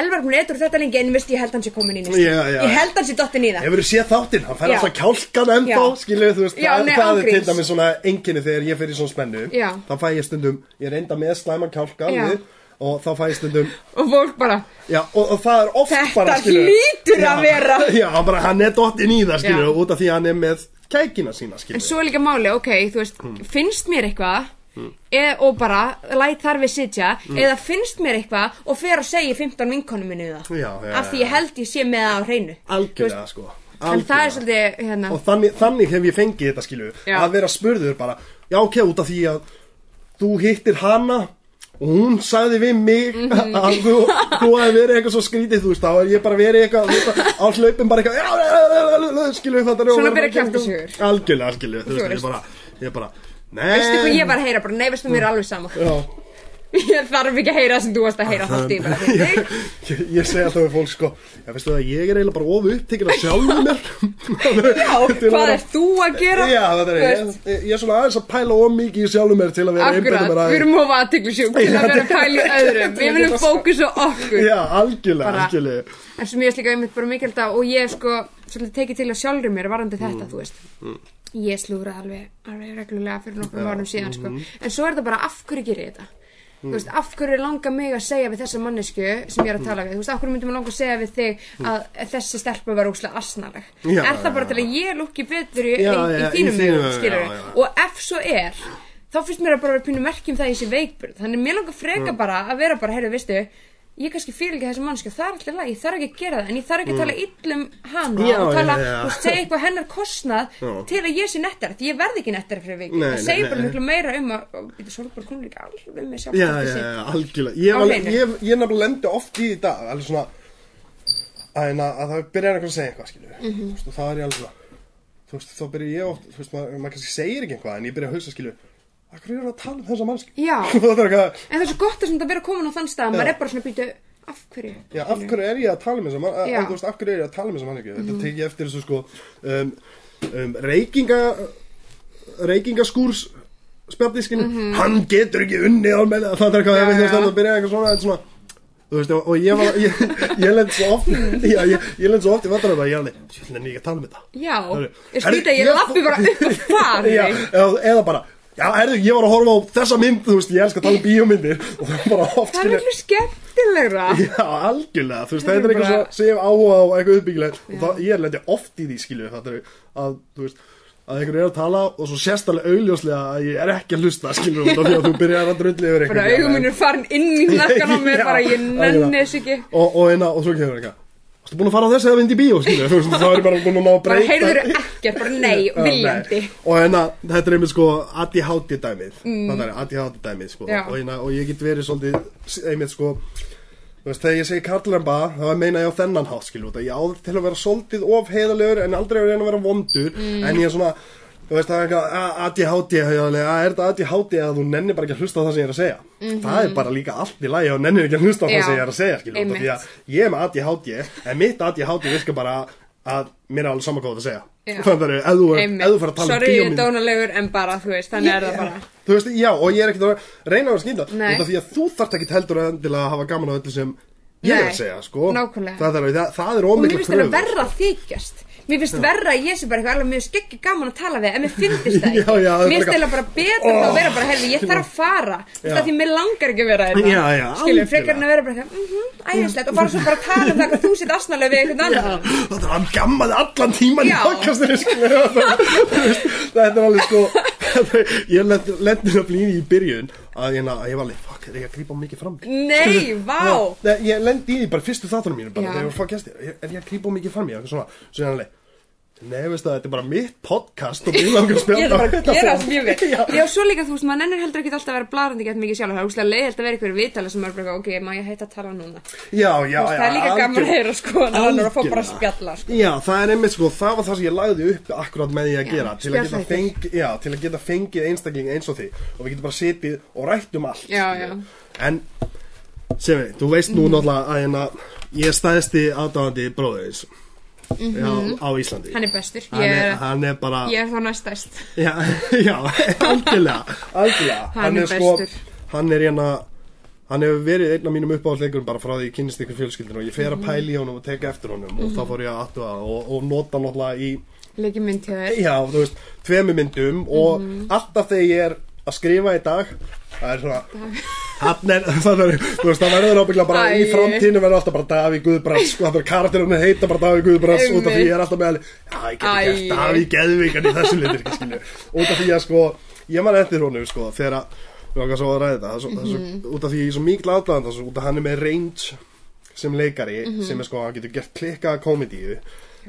elvar hún eitthvað þetta lengi en veist ég held hann sé komin í já. ég held hann sé dottin í það. Hefur þið séð þáttinn, hann fær alltaf kjálkan ennþá, Já. skilur þú veist, Já, það, nei, það er til dæmis svona enginni þegar ég fyrir svona spennu, Já. þá fæ ég stundum, ég reynda með slæma kjálka Já. við, og þá fæ ég stundum, og fólk bara, já, og, og það er oft Þetta bara, skilur hlýtur að vera. Já, bara hann er dottinn í það, skilur, út af því að hann er með kækina sína, skilur En svo er líka máli, ok, þú veist, finnst mér eitthvað e, og bara læt þar við sitja eða finnst mér eitthvað og fer og segja 15 vinkonum minni það. Já, af því ég held ég sé með það á hreinu. Algjörlega, sko. svolítið, hérna. Og þannig, þannig hef ég fengið þetta skilu Já. að vera spurður bara já ok, út af því að þú hittir hana og hún sagði við mig Mhm. að þú, þú hefði verið eitthvað svo skrítið þú veist, þá er ég bara verið eitthvað á hlaupin bara eitthvað skilu þetta Svona byrja kjaftasögur. algjörlega, skilu, þú veist, ég bara ég bara, nei. Veistu hvað ég var að heyra, bara nei, veistu mér er alveg sama. Já, Ég þarf ekki að heyra sem þú varst að heyra haldt í bara þig. ég, ég segi alltaf við fólk sko Já, veistu það, ég er eiginlega bara of upptekinn að sjálfum mér Já, hvað er þú að gera? Já, þetta er, ég, ég er svona aðeins að pæla of mikið í sjálfum mér til að vera einbeita Akkurat, við erum of aðtiklisjúk til Já, að vera að þetta- pæla í öðrum Við viljum fókusa á okkur Já, algjörlega, En sem ég veist líka einmitt bara mikilvægt að og ég sko svolítið tekið til að sjálfur mér varandi þetta, Mm. þú veist Ég slúra alveg, reglulega fyrir nokkrum árum síðan sko Mhm. En svo er það bara af hverju gerir ég þetta Þú veist, af hverju langar mig að segja við þessa mannesku sem ég er að tala við, þú veist, af hverju myndum að langa að segja við þig að þessi stelpa var óslega asnaleg? Já, Er það bara til að ég lúkki betur í, Já, í, í já, þínum augum, skilur já. og ef svo er þá finnst mér að bara vera pínu merkjum það í þessi veikburð þannig mér langar freka bara að vera bara heyrðu, veistu, ég kannski fyrir ekki þessi mannskja það er alltaf lag, ég þarf ekki að gera það en ég þarf ekki að tala illum hana Já, og tala, já, já. og segja eitthvað hennar kostnað Já. til að ég sé nettara, því ég verð ekki nettara fyrir vik Nei, það nei, segir bara nei. miklu meira um að og þetta er svona bara konur líka alveg með sjálf Já, já, já, algjörlega Ég, Á var, hreinu. ég, ég nefnilega lendi oft í þetta alveg svona að, að, að það byrjar eitthvað að segja eitthvað skilju mm. -hmm. það er ég alveg svona þú veist, þá byrja ég oft þú veist, maður, maður kannski segir ekki eitthvað en ég byrja að hugsa skilju Akkur er að tala um þessa mannskju Já. Það eitthvað en það er svo gott að vera komin á þann stað að maður er bara svona býtu af hverju Já, af hverju er ég að tala um þessa mann, Já. þú veist, af hverju er ég að tala um þessa mannskju Þetta tek ég eftir þessu sko um, um, Reykinga Reykingaskúrs spjaldískinu, Mhm. hann getur ekki unni almennilega, það er eitthvað, ég veit já. það að byrja eitthvað svona, er svona Þú veist, og ég var, ég, ég lend svo oft, já, ég, lend svo oft í vandarum að ég alveg, ég lend ekki að tala um þetta. já, ég skýta, ég lappi bara upp og fari eða bara, já, herðu, ég var að horfa á þessa mynd, þú veist, ég elska að tala um bíómyndir og það er bara oft, það er skilja, miklu skemmtilegra. Já, algjörlega, þú veist, Það þetta er er eitthvað bara- svo sem ég hef áhuga á eitthvað uppbyggilegt og það, ég lendi oft í því, skilju, þetta er að, þú veist, að einhver er að tala og svo sérstæðlega augljóslega að ég er ekki að hlusta, skilju, út af því að þú byrjar að drulli yfir bara eitthvað. augum minn er farin inn í nakkan á mér Já, bara ég nenni þess ekki. Og, og, eina, og svo kemur eitthvað, Þú búin að fara á þessi eða vind í bíó, skilju, þú veist, þá er ég bara búin að ná að bara breyta. heyrður ekkert, bara nei, viljandi nei. Og hérna, þetta er einmitt sko ADHD dæmið mm. er ADHD dæmið sko Já. og, hérna, og ég get verið svolítið einmitt sko Þú veist, þegar ég segi karlremba, þá meina ég á þennan hátt, að ég áður til að vera svolítið of heiðalegur en aldrei að að vera vondur, en ég er svona, þú veist, það er eitthvað, "A- ADHD, að er þetta ADHD að þú nennir bara ekki að hlusta á það sem ég er að segja? Það er bara líka allt í lagi og nennir ekki að hlusta á það sem ég er að segja, skilju, út af því að ég er með ADHD, en mitt ADHD virkar bara að mér er alveg saman það að segja. Þannig að þú, þú fyrir að tala um sorry, ég er dónalegur en bara, þú veist, þannig er það bara. Þú veist, já, og ég er ekkert að reyna að af því að þú þarft ekkert heldur að endilega að hafa gaman á öllu sem ég er að segja, sko. Það er, það, það er og mér finnst það verra að þykjast mér finnst verra að ég sé bara eitthvað alveg mjög skeggi gaman að tala við en mér finnst það ekki. Já, já, mér finnst það bara betra oh. að vera bara herði, ég þarf að fara. Það því mér langar ekki að vera þetta Já, já, skilur, algjörlega. frekar en að vera bara eitthvað mm -hmm, æðislegt. Og bara svo bara tala um það hvað þú sitt asnalega við einhvern annan. Það er hann gammaði allan tíman í podcastinu, Þetta er alveg, sko Ég lendi það blíði í byrjun að ég, að ég var alveg, fuck, er ég að grípa mikið fram? Nei, vá. Ég lendi í því bara fyrstu þáttunum mínu bara, þegar ég var að fá gæsti Er ég að grípa mikið fram í, eitthvað svona. Svo ég alveg, nei, veistu það, þetta er bara mitt podcast og ég langar að ég spjalla er bara að gera það sem ég vil Já. já, svo líka, þú veist, maður nennir heldur ekki alltaf að vera blarandi gett mikið sjálf, það er úrslega leiðilt að vera ykkur viðtala sem er bara, ok, má ég heita að tala núna Já, já, veist, já það er líka gaman að algjör- heyra sko en hann er að fá bara að spjalla sko. Já, það er einmitt sko, það var það sem ég lagði upp akkurat með því að Já, gera til að, spjallþættir. fengi, já, til að geta fengið einstakling eins og þig og við getum bara setið og rætt um allt Já, já. En, sem við, þú veist nú náttúrulega að hérna, ég er stæðsti aðdáðandi bróðins já, á Íslandi. Mhm. hann er bestur, hann ég er, er, hann er bara ég er þá næstæst Já, já, algjörlega, algjörlega. Hann er sko, bestur. hann er hérna Hann hefur verið einn af mínum uppáhaldsleikurum bara frá því ég kynnist ykkur fjölskyldinu og ég fer að pæla í honum og teka eftir honum og þá fór ég að attuga og, og nota náttúrulega í, leikið mynd hjá þér. Já, þú veist, tvemi myndum og alltaf þegar ég er að skrifa í dag, það er svona, hann er, það er, þú veist, það verður ábyggla bara í Æ. framtíðinu verður alltaf bara Daví Guðbrands, sko, það er karakterinu heita bara Daví Guðbrands út af því ég er alltaf með já, ég geti gert Daví Geðvíkan í þessu litur, út af því að, sko, ég man eftir honum, sko, þegar að, við okkar svo að ræða það er svo, út af því ég er svo mikil aðlæðan, út af hann er með range sem leikari, sem er sko, hann getur gert klikkaða komedíu,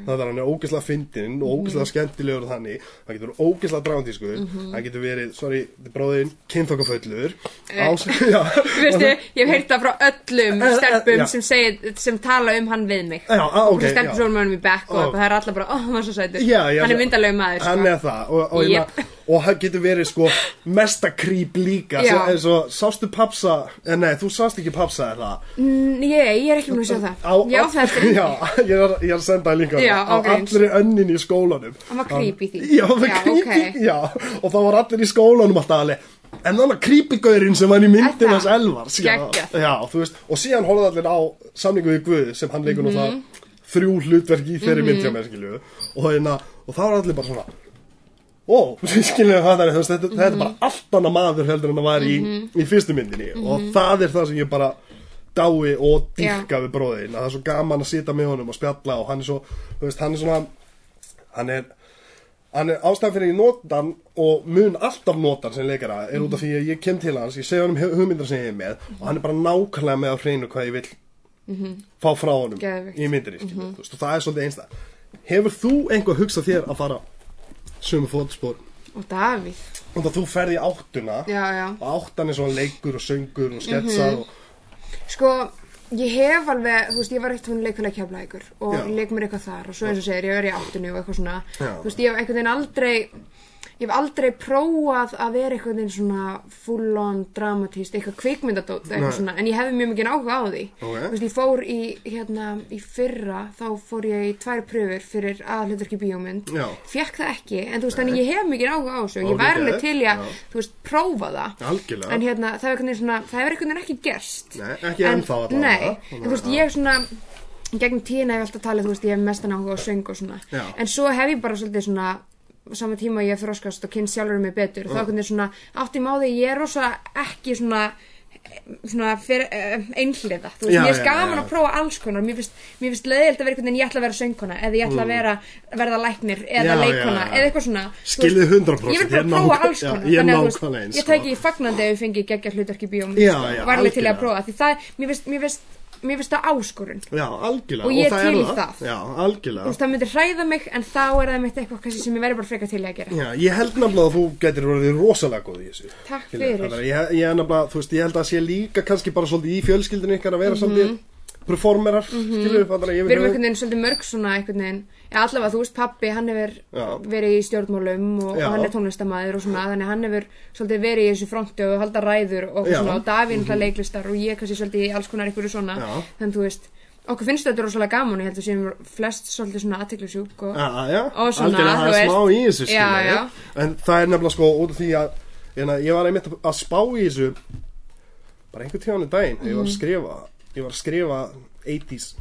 það er hann er ógeðslega fyndinn og ógeðslega skemmtilegur og þannig, hann getur verið ógeðslega dramatískur, hann getur verið, sorry, bróðin, kynþokkaföllur, ás, já, Veistu, ég hef heyrt það frá öllum Eh, eh, stelpum sem, segir, sem tala um hann við mig. Ah, ok, Stelpum svo með honum í back og eitthvað, það er allar bara, ó, hann var svo sætur. Hann er myndalegu maður, hann sko. er það. Og, og, Jep. yep. Og hann getur verið sko mesta creep líka Já. svo, eins og sástu papsa eh, nei, þú sást ekki papsa er það Mm, Ég, ég er ekki múin að sjá það á, Já, á- það er já, ég er, ég er að senda það líka Já, á ágríns. allri önnin í skólanum Hann var creepy því. já, það var Já, creepy, ok. já og það var allir í skólanum alltaf alveg en þannig að creepy-gaurinn sem var í myndin Er það? hans Elvars já, Geggjað. já, þú veist, og síðan horfðu allir á samningu við Guð sem hann leikur nú það Mhm. þrjú hlutverk í þeirri mynd hjá mér skilju og, hérna, og það var allir bara svona ó, skilju það er, þú veist, þetta, þetta er Mhm. bara allt annað maður heldur en það var í, í fyrstu myndinni og það er það sem ég bara dái og dýrka við bróðin að það er svo gaman að sita með honum og spjalla og hann er svo, þú veist, hann er svona hann er hann er ástæðan fyrir ég nota hann og mun alltaf nota hann sem leikara er út af því að ég kem til hans, ég segja hann um hugmyndar sem ég er með og hann er bara nákvæmlega með á hreinu hvað ég vil fá frá honum Geðveikt. í myndinni, mm veist, og það er svolítið einstæð hefur þú einhver hugsað þér að fara sömu fótspor. Og Davíð. Og það þú ferði í áttuna Já, já. og áttan er svona leikur og söngur og sketsar og, Sko, ég hef alveg, þú veist, ég var eitt hún leikfélag kjaflækur og Já. leik mér eitthvað þar og svo eins og segir, ég er í áttunni og eitthvað svona. Já. Þú veist, ég hef einhvern veginn aldrei Ég hef aldrei prófað að vera einhvern veginn svona full on dramatíst, eitthvað kvikmyndadót eitthvað svona, en ég hefði mjög mikið áhuga á því. Ok. Þú veist, ég fór í, hérna, í fyrra, þá fór ég í tvær pröfur fyrir aðhlutverki bíómynd. Já. Fekk það ekki, en þú veist, þannig ég hef mikið áhuga á þessu, ég væri alveg til í að, þú veist, prófa það. Algjörlega. En hérna, það hefur veginn ekki gerst. Nei, ekki En- ennþá allavega. Nei, en þú veist, ég er svona Gegnum tíðina hef ég alltaf talið, þú veist, ég hef mestan áhuga á söng og svona. Já. En svo hef ég bara svolítið svona sama tíma ég hef þroskast og kynnt sjálfur mig betur og þá einhvern veginn svona, átti máði ég er rosa ekki svona svona uh, einhliða þú veist, Já, mér finnst já, gaman já. að prófa alls konar mér finnst, leiðilt að vera einhvern veginn ég ætla að vera söngkona eða ég ætla að vera, verða læknir eða Já, leikona, já, já. eða eitthvað svona Skilðið 100%, ég vil ég bara er prófa alls já, konar ég er ég sko. tæki í fagnandi ef ég fengi í bíómynd Já, sko, já, var alveg til í að prófa því það, mér finnst, mér finnst það áskorun. Já, algjörlega. Og ég það til er það. Já, algjörlega. Veist, það myndir hræða mig en þá er það mitt eitthvað sem ég verður bara frekar til að gera. Já, ég held nefnilega að þú getur verið rosalega góð í þessu. Takk fyrir. þannig Ég, ég nefnilega, þú veist, ég held að sé líka kannski bara svolítið í fjölskyldinu ykkar að vera svolítið performerar, skilur, þannig að ég Mhm. Við erum einhvern veginn svolítið mörg svona einhvern veginn Já, allavega, þú veist, pappi, hann hefur verið í stjórnmálum og, og hann er tónlistamæður og svona, þannig hann hefur svolítið verið í þessu fronti og halda ræður og. Mhm. svona, og Davín mm leiklistar og ég kannski svolítið í alls konar einhverju svona, Já. þannig þú veist, okkur finnst þetta rosalega gaman ég held að séum flest svolítið svona aðteklisjúk og, Og svona, algjörlega það er smá í þessu já. En það er nefnilega sko út af því að hérna, ég var einmitt að spá í þessu bara einhvern tíðan í daginn. Ég var að skrifa, ég var að skrifa 80s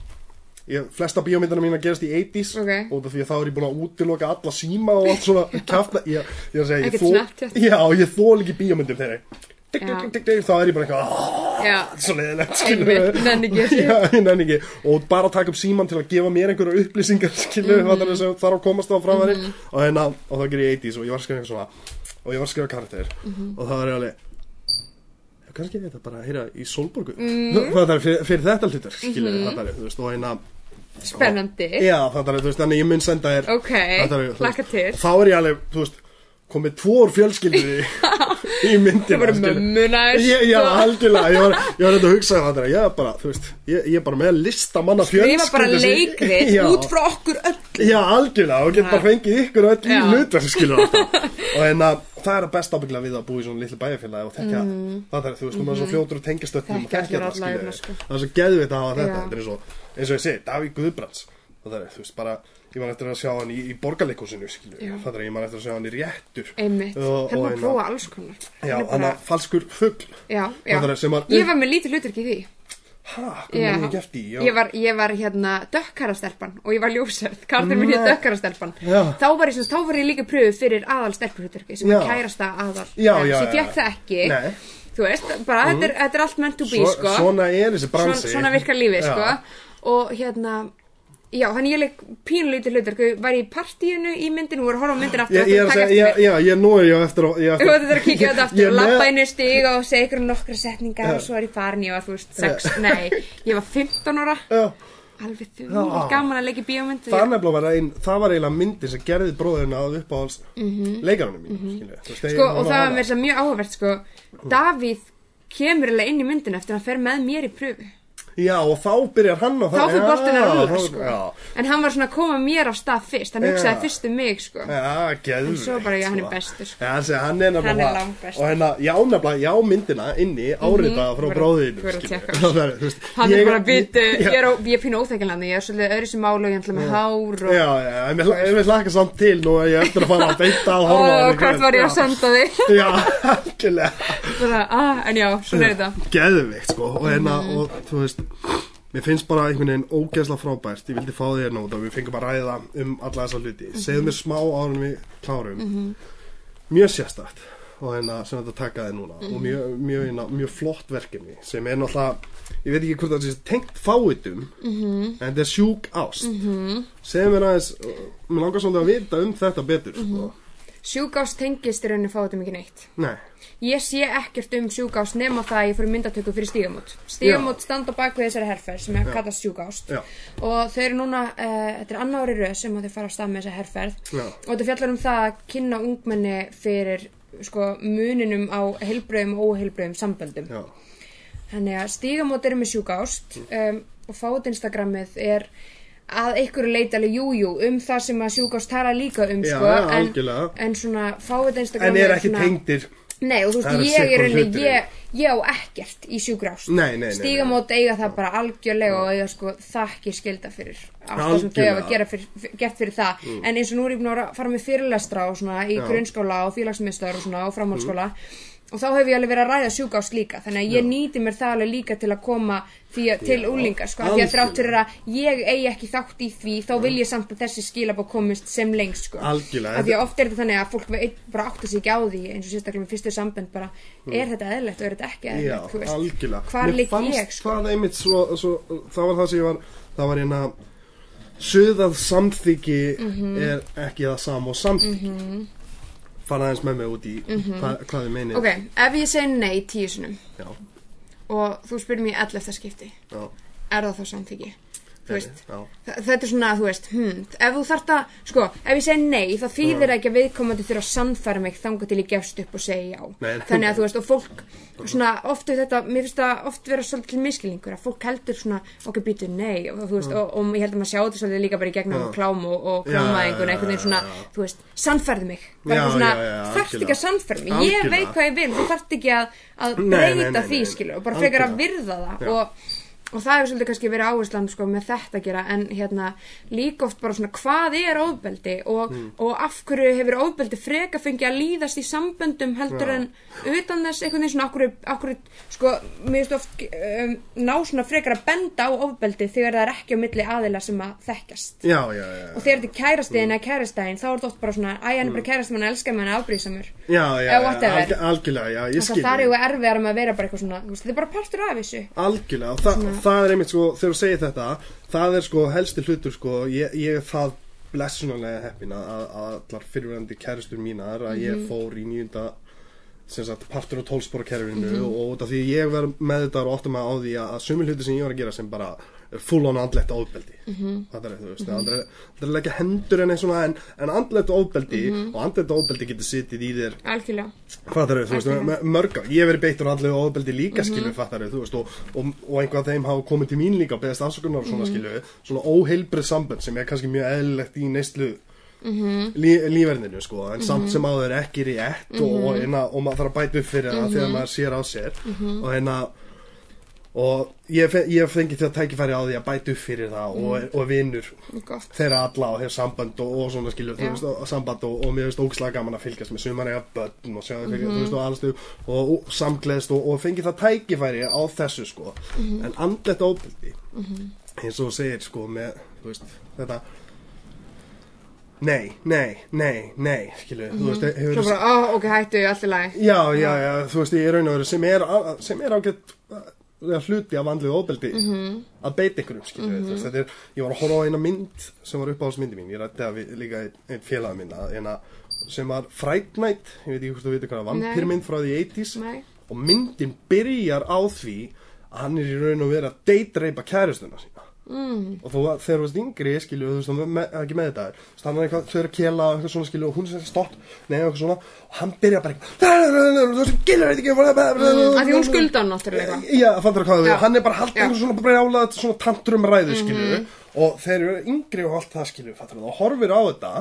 ég, flesta bíómyndana mína gerast í 80s Ok. út af því að þá er ég búin að útiloka alla síma og allt svona kjafna ég, ég er að segja, ég þól ekki bíómyndir þeirri dik, dik, dik, þá er ég bara eitthvað "Ah, svo leiðilegt og bara taka upp síman til að gefa mér einhverja upplýsingar skilu, mm Mhm. -hmm. sem þarf að komast á framværi og, hérna, og það gerir ég 80s og ég var að skrifa eitthvað svona og ég var að skrifa karakter Mhm. og það var alveg kannski er þetta bara að heyra í Solborgu mm. það er fyrir, fyrir þetta hlutur skilu, mm -hmm. þú veist, og hérna spennandi. Já, það er, þú veist, þannig ég mun senda þér Ok, þú veist, til. og þá er ég alveg, þú veist komið tvour fjölskyldur í, í myndina Það voru skilurðu. mömmuna Ég, já, algjörlega, ég var, ég var eitthvað að hugsa um þetta, ég er bara, þú veist, ég, ég er bara með listamanna fjölskyldu Skrifa bara leikrið já, út frá okkur öll. Já, algjörlega, og get bara fengið ykkur öll í Já. alltaf. Og en að það er að best ábyggla við að búa í svona litlu bæjarfélagi og þekka, það er, þú veist, maður er svo fljótur og tengjast öllum og þekka það, hérna, sko. Það er svo geðvitt að hafa þetta, Já. þetta er eins og, eins og ég segi, Davík Guðbrands. Það er, þú veist, bara, ég man eftir að sjá hann í, í borgarleikúsinu, skilur Já. Það er, ég man eftir að sjá hann í réttur. Einmitt, hérna og að prófa alls konar. Já, Hann er hann bara- að falskur fugl. Já, er já sem að- Ég var með lítið hlutverk í því. Hæ, hvað var ég gert í? Ég var, ég var hérna dökkarastelpan og ég var ljósærð Kartur minn Nei. dökkarastelpan. Þá var ég sem, þá var ég líka pröfu fyrir aðal stelpurhutverki sem er kærasta aðal. Já, Svo já, ég já. fekk það ekki. Nei. Þú veist, bara þetta, er, þetta er allt meant to be, Svo, sko. Svona er þessi svona, virkar lífið, sko Og hérna Já, hann ég leik pínulítið hlutverk. Var ég í partíinu í myndinu, voru að horfa á myndinu aftur og ég að taka segja, eftir já, mér. já, ég nú er ég á eftir á Þú veit þetta að kíkja þetta aftur og lappa inn í stig og segja ykkur nokkra setningar og svo er ég farin, ég var þú veist, sex, nei, ég var 15 ára, alveg þú, gaman að leika í bíómynd. það var ein, það var eiginlega myndin sem gerði bróðina að uppáhalds leikarunum mínu, skilju Þú veist, Sko, og það var mér svo mjög áhugavert, sko, Davíð kemur eiginlega inn í myndinu eftir að hann fer með mér í pröfu. Já, og þá byrjar hann og þá fyrir boltin að Já, rúla sko. Já, en hann var svona að koma mér af stað fyrst hann Já. hugsaði fyrst um mig sko. já, geðvikt en svo bara ég, hann er sko. bestur sko. Já, hann er Hann er langbestur. Og hérna, já, nefnilega, já, myndina inni áritaða frá bróðinu. Hann er bara bitu, ég er, á- er pínu óþekkilega ég er svolítið öðru sem málu og ég ætla með hár og Já, já, ég vil hlaka samt til nú að ég eftir að fara að beita á í hvert kvöld. var ég að Já. senda þig Já, algjörlega ah, en já, svona er þetta Geðvikt, sko, og hérna, Mhm. og þú veist Mér finnst bara einhvern veginn ógeðslega frábært Ég vildi fá þér nót og við fengum að ræða um alla þessa hluti Mhm. Segðu mér smá árum við klárum Mjög sérstætt og hérna sem þetta taka þið núna Mhm. og mjög, mjög, hérna, mjög flott verkefni sem er náttúrulega, ég veit ekki hvort það sé tengt fáitum Mhm. en þetta er sjúk ást segðu mér aðeins, mér langar svolítið að vita um þetta betur Mhm. sko. Sjúkást tengist í rauninni fátum ekki neitt. Nei, ég sé ekkert um sjúkást nema það að ég fyrir myndatöku fyrir stígamót. Stígamót standa á bakvið þessari herferð sem er kallast sjúkást Já. og þau eru núna, uh, þetta er annar ári röð sem þau fara á stað með þessa herferð. Já. og þetta fjallar um það að kynna ungmenni fyrir sko muninum á heilbröðum og óheilbröðum samböndum. Já, Þannig að stígamót eru með sjúkást um, og fáið Instagramið er að einhverju leita alveg jújú um það sem að sjúkást tala líka um Já, sko, en, algjörlega. en svona fáið Instagramið en er ekki tengdir. Nei, og þú Það eru veist, ég er sitthvorir rauninni, hlutir, ég, ég á ekkert í sjúkrást Nei, nei, nei, nei. Stígamót eiga það bara algjörlega og eiga sko þakki skilda fyrir allt það sem þau Algjörlega. hafa gera fyrir, fyr- gert fyrir það. En eins og nú er ég búin að vera- fara með fyrirlestra og svona í grunnskóla og félagsmyndstöður og svona og framhaldsskóla og þá hef ég alveg verið að ræða sjúkást líka þannig að ég nýti mér það alveg líka til að koma því að, til úlingar sko, af því að þrátt fyrir að ég eigi ekki þátt í því þá vil ég samt að þessi skilabá komist sem lengst sko Algjörlega. af því að oft er þetta þannig að fólk bara átta sig ekki á því eins og sérstaklega með fyrstu sambönd bara, er þetta eðlilegt og er þetta ekki Mm. Já, hvar Mér ligg ég sko? það einmitt svo, svo, það var það sem ég var það var hérna suðað samþyggi Mhm. er ekki það sam og samþyggi fara aðeins með mig út í hvað, hvað þið meinið Mhm. ok, ef ég segi nei tíu sinum já, og þú spyrir mér í 11. skipti já, er það þá samþyggi veist, þetta er svona, þú veist hm, ef þú þarft að, sko, ef ég segi nei þá þýðir ekki að viðkomandi þurfa að sannfæra mig þangað til ég gefst upp og segi já. Nei. þannig að þú veist, og fólk svona, oft er þetta, mér finnst það oft vera svolítið miskilningur, að fólk heldur svona okkur býtu nei, og þú veist, og, og ég held að maður sjá þetta svolítið líka bara í gegnum klám og, og klámaðingun, einhvern veginn svona, þú veist sannfærðu mig, Já, bara svona þarft ekki að sannfæra mig, ég veit hvað ég vil þú þarft ekki að, að breyta því, nei. skilur, og bara frekar að virða það og og það hefur svolítið kannski verið áherslan sko, með þetta að gera en hérna líka oft bara svona hvað er ofbeldi? Og, Hmm. og af hverju hefur ofbeldi freka fengið að líðast í samböndum heldur Já. en utan þess einhvern veginn svona af hverju, af hverju sko, mér finnst oft um, ná svona frekar að benda á ofbeldi þegar það er ekki á milli aðila sem að þekkjast. Já, já, já, og þegar þetta er kærastiðin eða kærastæðin þá er þetta oft bara svona, æ, hann er bara kærastið mann elskar mann afbrísamur já, já, Eða já, alg, algjörlega, já, ég það skil þar þig. eru erfiðar með að vera bara eitthvað svona og það, er einmitt sko, þegar þú segir þetta, það er sko helsti hlutur sko, ég, ég er það blessunarlega heppin að, allar fyrirverandi kæristur mínar að ég Mhm. fór í nýjunda sem sagt partur Mhm. og út af því ég verð með þetta og ofta maður á því að, að sumir hluti sem ég var að gera sem bara full on andlegt ofbeldi Mhm. það er þú veist, aldrei, aldrei leggja hendur en svona en, en andlegt ofbeldi Mhm. og andlegt ofbeldi getur sittið í þér algjörlega fattar þau, þú veist, mörg ég hef verið beittur andlegu ofbeldi líka Mhm. skilu fattar þau, þú veist, og, og, og einhvað þeim hafa komið til mín líka og beðast afsökunar og Mhm. svona skilu, svona óheilbrið sambönd sem er kannski mjög eðlilegt í neyslu Mhm. lí, lífverðinu sko, en samt sem áður ekki rétt og, og, hérna, og maður þarf að bæta upp fyrir það Mhm. þegar maður sér á sér og hérna og ég, fe- ég fengi þetta tækifæri á því að bæta upp fyrir það Mhm. og, og vinnur þeirra alla og hefur samband og, og svona Já. veist, og, samband og, mér finnst ógislega gaman að fylgjast með sumar eiga börn og sjá Mhm. þú veist, og alls þau og, og samgleðst og, og fengi það tækifæri á þessu, sko, Mhm. en andlet óbyldi, eins og segir, sko, með, veist, þetta nei, nei, nei, nei, skilur, þú veist, hefur Mhm. Svo bara, ó, ok, hættu, allt í lagi Já, já, já, þú veist, ég raun og veru sem er, sem er ágætt hluti af andlið óbeldi Mhm. að beita ykkur um, skilju, veist, þetta er, ég var að horfa á eina mynd sem var uppáhaldsmyndi mín, ég rætti að við, líka einn, einn félag minna, eina, sem var Fright Night, ég veit ekki hvort þú veitir hvað, vampirmynd frá því 80s Nei. og myndin byrjar á því að hann er í raun og veru að deitreipa kæristuna sína mm. og þú, þegar þú veist yngri, skilju, þú veist, hann með, ekki með þetta er eitthvað, þau eru að kela eitthvað svona, skilju, og hún er stopp, nei, eitthvað svona og hann byrja bara eitthvað þú veist, gilur þetta ekki mm, að því hún skulda hann náttúrulega já, fattur hvað við, Já. hann er bara haldið. Mhm. einhver svona brjálað, svona tantrum ræðu, skilju og þeir eru yngri og allt það, skilju, og horfir á þetta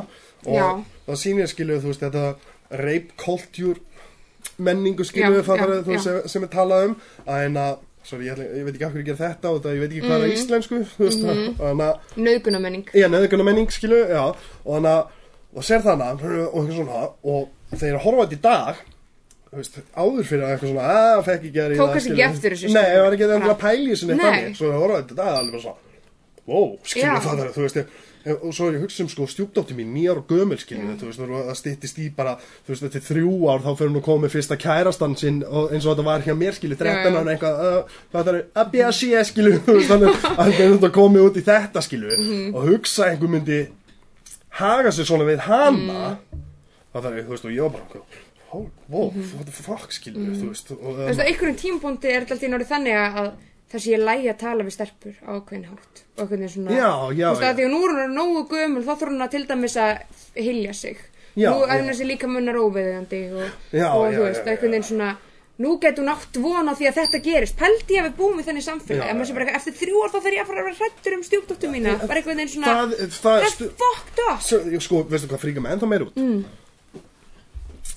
og það sýnir, skilju, þú veist, þetta rape culture menningu, skilju, sem, er talað um, að að Sorry, ég, ég veit ekki af hverju ég ger þetta og það, ég veit ekki hvað er Mhm. íslensku, þannig að nöðgunamenning Já, neðuguna menning, skilu, já, og þannig að, og sér þannig, og eitthvað svona, og þeir eru að horfa á þetta í dag, veist, áður fyrir að eitthvað svona, að, fekk ekki að Tók kannski ekki eftir þessu, Nei, það var ekki eitthvað að pæli þessu neitt Nei. þannig, svo horfa á þetta í dag, alveg bara svona, wow, skilu, Já. það er, þú veist, ég- og svo er ég að hugsa um sko stjúpdóttir mín, nýjar og gömul, skilu, þú veist, það styttist í bara, þú veist, þetta er þrjú ár, þá fyrir hún að koma með fyrsta kærastan sinn, og eins og þetta var hjá mér, skilu, 13 Já, já. ára, eitthvað, uh, það er að bíða sé, skilu, þú veist, þannig að þetta komið út í þetta, skilu, Mhm. og hugsa að einhver myndi haga sér svona við hana, það er, þú veist, og ég var bara, wow, what the fuck, skilu, þú veist, og, Þú veist, á einhverjum tímapunkti er þetta alltaf að það sé lægi að tala við stelpur á ákveðin hátt og veginn svona Já, já, Þú veist, að því að nú er hún nógu gömul þá þarf hún að til dæmis að hilja sig. Já, Nú er hún þessi líka munnar óveðandi og, og þú veist, einhvern veginn svona Nú getur hún átt vona því að þetta gerist. Pældi ég að við búum í þenni samfélagi eitthvað, eftir þrjú ár þá þarf ég að fara að vera hrættur um stjúpdóttur mína. Bara einhvern veginn svona það, það, That's fucked up. Svo, ég- sko, veistu hvað fríkar mig ennþá meir út? Mm.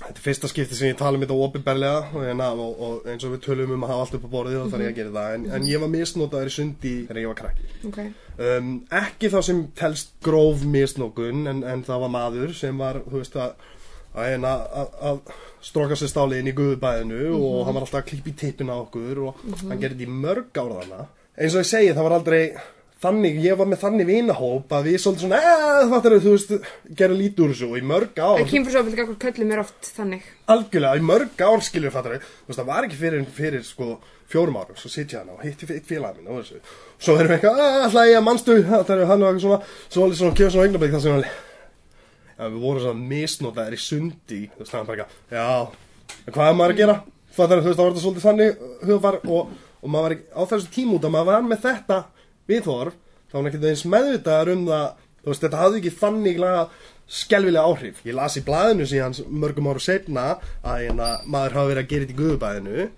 Þetta er fyrsta skipti sem ég tala um þetta opinberlega og, hérna, og, og eins og við tölum um að hafa allt upp á borðið og þarf ég að gera það. En, en ég var misnotaður í sundi þegar ég var krakki. Ok, um, ekki það sem telst gróf misnókun en, en það var maður sem var veist að að, hérna, að, að stróka sér stáli inn í guðubæðinu og hann var alltaf að klípa í tippin á okkur og hann gerði þetta í mörg áraðana eins og ég segi það var aldrei þannig, ég var með þannig vinahóp að við svolítið svona, eða það er þú veist gera þessu. Og í mörg ár en kynfyrsofildi gagvart köllum er oft þannig. Algjörlega, í mörg ár skilur fattar þú veist, það var ekki fyrir, fyrir sko fjórum árum, svo sitt ég hann og hitti eitt félag minn og þessu, svo erum við eitthvað að ætla ég að mannstu, það er hann og eitthvað svona svo alveg svona, kemur svona augnablik það sem hann við vorum svona misnotaðir í sundi þú veist, það var bara eitthvað, já viðhorf, þá var hann ekki eins meðvitaðar um það, þú veist, þetta hafði ekki þannig skelvilega áhrif. Ég las í blaðinu síðan mörgum áru setna að hérna, maður hafi verið að gera þetta í guðubæðinu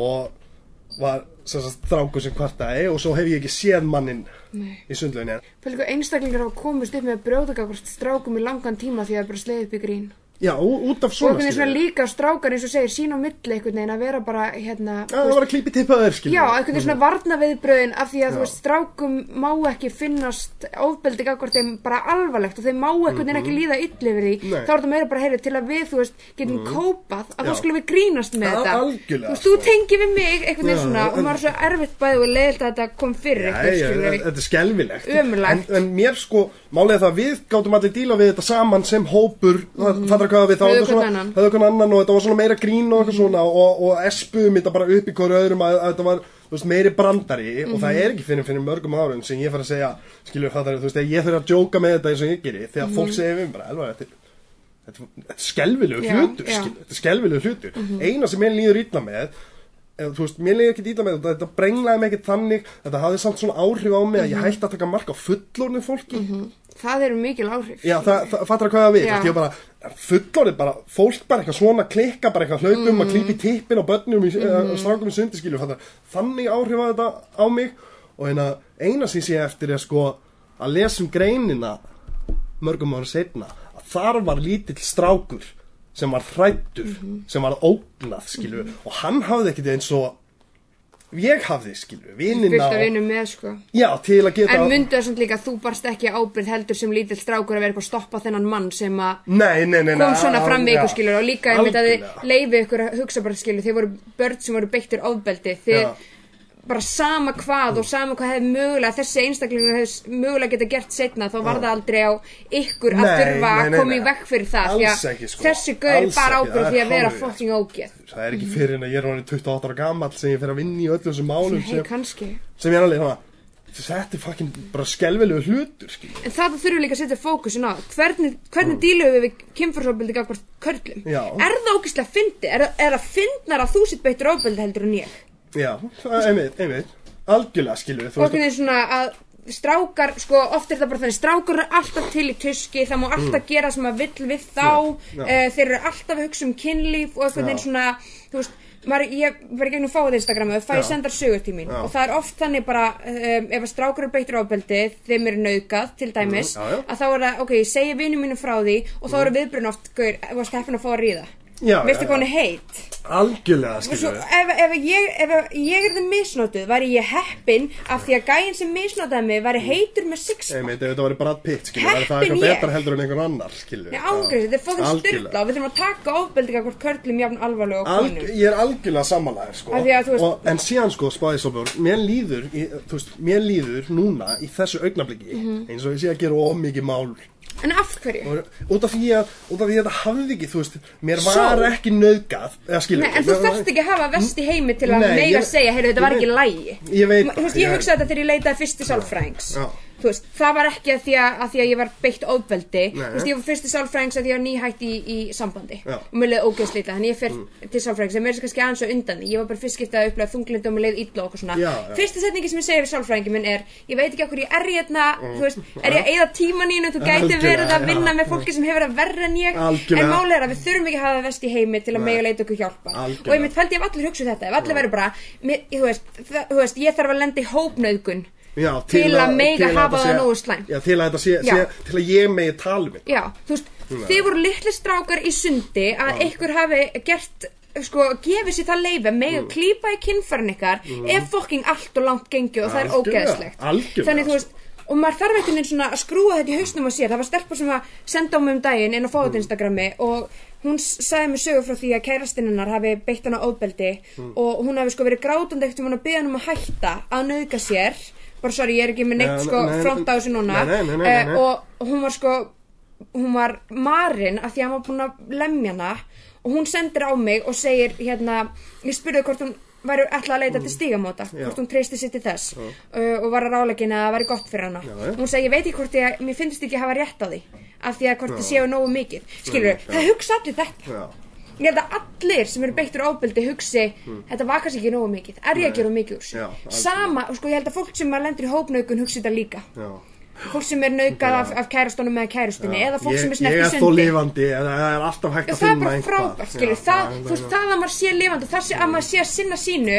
og var þrákur sem kvartaði og svo hef ég ekki séð mannin Nei. í sundlöginni Fælgu einstaklingar hafa komist upp með gagvart strákum í langan tíma því að það er bara sleið upp í grín já, út af og svona einhvern veginn svona líka strákar eins og segir sín á milli einhvern veginn að vera bara hérna Já, það var að klípi tippaður skilur Já, einhvern veginn svona varna viðbröðin af því að Já. þú veist, strákum má ekki finnast ofbeldi gagvart þeim bara alvarlegt og þeim má einhvern veginn ekki líða ill yfir því Mhm. Nei. þá er þetta meira bara heyri til að við, þú veist, getum kópað að Já. þá skulum við grínast með þetta Þú veist, þú sko. tengir við mig einhvern veginn svona og maður er svo erfitt bæði að eitthvað, er er að við mm -hmm. er þá hvern svona- annan. og þetta var svona meira grín og eitthvað svona og, og espuðum þetta bara upp í hverju öðrum að, að þetta var veist, meiri brandari og það er ekki fyrir, fyrir mörgum árum sem ég fara að segja skilur það þú veist, að ég fyrir að djóka með þetta eins og ég geri þegar fólk segir við bara, elvar, þetta er þetta er skelvilegu hlutur þetta er skelvilegu hlutur. Eina sem mér líður illa með þú veist, mér líður ekki illa með þetta þetta brenglaði mig ekki þannig þetta hafði samt svona áhrif á mig að ég hætti að taka mark á fullorðinu fólki Það eru mikil áhrif já, það, það fattar hvað það við ég bara, fullorðið bara, fólk bara eitthvað svona klikka bara eitthvað hlaupum Mhm. að klípi tippin á börnum í mm. strákum í sundi skilju þannig áhrif að þetta á mig og eina, eina sem ég sé eftir er sko að lesa um greinina mörgum ára setna að þar var lítill strákur sem var hrættur Mhm. sem var ógnað skilju og hann hafði ekkert eins og ég hafði Fyrst að og- vinna með, sko já, til að geta En myndu það samt líka að þú barst ekki ábyrð heldur sem lítill strákur að vera eitthvað að stoppa þennan mann sem að nei, nei, nei, kom svona fram við ykkur skilur og líka einmitt að þið leiði ykkur að hugsa bara skilur þið voru börn sem voru beittir ofbeldi Já. Bara sama hvað og sama hvað hefði mögulega þessi einstaklingur hefði mögulega geta gert setna þá var það aldrei á ykkur að þurfa að koma í vekk fyrir það því að ekki, sko. þessi gaur bara ábyrð því að vera fucking ógeð. Það er ekki fyrir en að ég er orðin 28 ára gammal sem ég fer að vinna í öllum þessum málum sem, kannski. sem ég er alveg hana, þetta er fucking bara skelvilegu hlutur skilju. En það þurfum við líka að setja fókusin á hvernig, hvernig mm. dílum við við kynfyrsofbeldi gagvart körlum. Já. er það ógislega fyndi er, er það fyndnar að þú sitt beittur ofbeldi heldur en ég já, það er einmitt, einmitt algjörlega skilju og hvernig svona að strákar, sko, oft er það bara þannig strákar eru alltaf til í tuski það má alltaf gera sem að vill við þá Mm. Já, já. uh, þeir eru alltaf að hugsa um kynlíf og það Já. er svona, þú veist maður, ég var í gegnum fáið Instagram og fæ Já. sendar sögur til mín Já. og það er oft þannig bara um, ef að strákur er beittur ofbeldi þeim er nauðgað til dæmis Mm, já, já. að þá er það, ok, ég segi vinnu mínu frá því og þá eru viðbrun oft, gaur, ef að steppin að fá að ríða Já, veistu hvað hann er heit algjörlega skilur ef, ef, ég, ef ég er það misnotuð væri ég heppin af því að gæinn sem misnotaði mig væri heitur með six Ég meint, ef þetta var bara pitt, skilur, væri það eitthvað betra heldur en einhvern annar, skilur ángriðs, þetta er fóðum styrla og við þurfum að taka ofbeldinga hvort körlum jafn alvarlega og Alg, konum ég er algjörlega sammálaðir sko. Veist- og, en síðan sko spáði svo björn mér líður, í, þú veist, mér líður núna í þessu augnabliki Mhm. eins og ég sé að gera of mikið mál En af hverju? Út af því að, út af því að þetta hafði ekki þú veist, mér Svo? var ekki nöðgað eða skilur Nei, en þú þarft ekki að hafa vest í heimi til að Nei, mega ég- segja, heyrðu, þetta var ég ekki veit- lægi ég veit Þú veist, það, ég ég- hugsaði þetta þegar ég leitaði fyrst til sálfræðings Já. Þú veist, það var ekki að því að, að því að ég var beitt ofbeldi. Nei. Þú veist, ég var fyrst til sálfræðings að ég var nýhætt í, í sambandi. Já. Og mér leiði ógeðslítið, þannig ég fer til sálfræðings. Mér er kannski aðeins og undan Ég var bara fyrst skiptið að upplega þunglindi og mér leiði illa og okkur svona. Já, já. Fyrsta setningi sem ég segi við sálfræðingin minn er Ég veit ekki okkur ég er hérna, þú veist, er ég að eyða tíman í hennu Þú gæti verið að vinna með fólki sem hefur að verra en ég. Algjörlega. En máli er að við þurfum ekki að hafa vest í heimi til að mega leita okkur hjálpa Algjörlega. Og ég mitt fældi ef allir hugsa þetta. Ef allir verður bara, mér, þú, veist, það, þú veist, ég þarf að lenda í hópnauðgun Já, til að mega til hafa það nógu slæmt. Til að sé, sé til að ég megi tala um þetta. Já, þú veist, þið voru litli strákar í sundi að ykkur hafi gert sko, gefið sér það leifi Mm. með að klípa í kinnfærin ykkar ef fokking allt og langt gengið og það er ógeðslegt. þannig þú veist og maður þarf einhvern veginn svona að skrúa þetta í hausnum á sér. Það var stelpa sem að senda á mig um daginn inn á fáið Instagrami og hún sagði mér sögu frá því að kærastinnar hafi beitt hana óbeldi Mm. og hún hafi sko verið grátandi eftir hún að byggja hann um að hætta að nauðga sér bara sorry, ég er ekki með neitt Nei, sko front á þessu núna. Eh, og hún var sko hún var marinn af því að hann var búin að lemja hana. Og hún sendir á mig og segir hérna, ég spurði hvort hún væri ætla að leita til stígamóta Já. hvort hún treysti sér til þess. Uh, og var að rálegin að það væri gott fyrir hana. Já, já. hún segi, ég veit ekki hvort ég, mér finnst ekki að hafa rétt á því af því að hvort þið séu nógu mikið. Skilur, það hugsa allir þetta. Já, ég held að allir sem eru beittur ofbeldi hugsi, þetta var kannski ekki nógu mikið. Er ég að gera mikið úr þessu? Sama, sko ég held að fólk sem lendur í hópnaugun hugsi þetta líka. Já fólk sem er naukað af, af kærastónum eða kærustunni eða fólk ég, sem er ég snert í er þó sundi. lifandi það er alltaf hægt að það er finna bara einhvað frábært, skilur, það, þú veist, það að maður sé lifandi, það sé að maður sé að sinna sínu,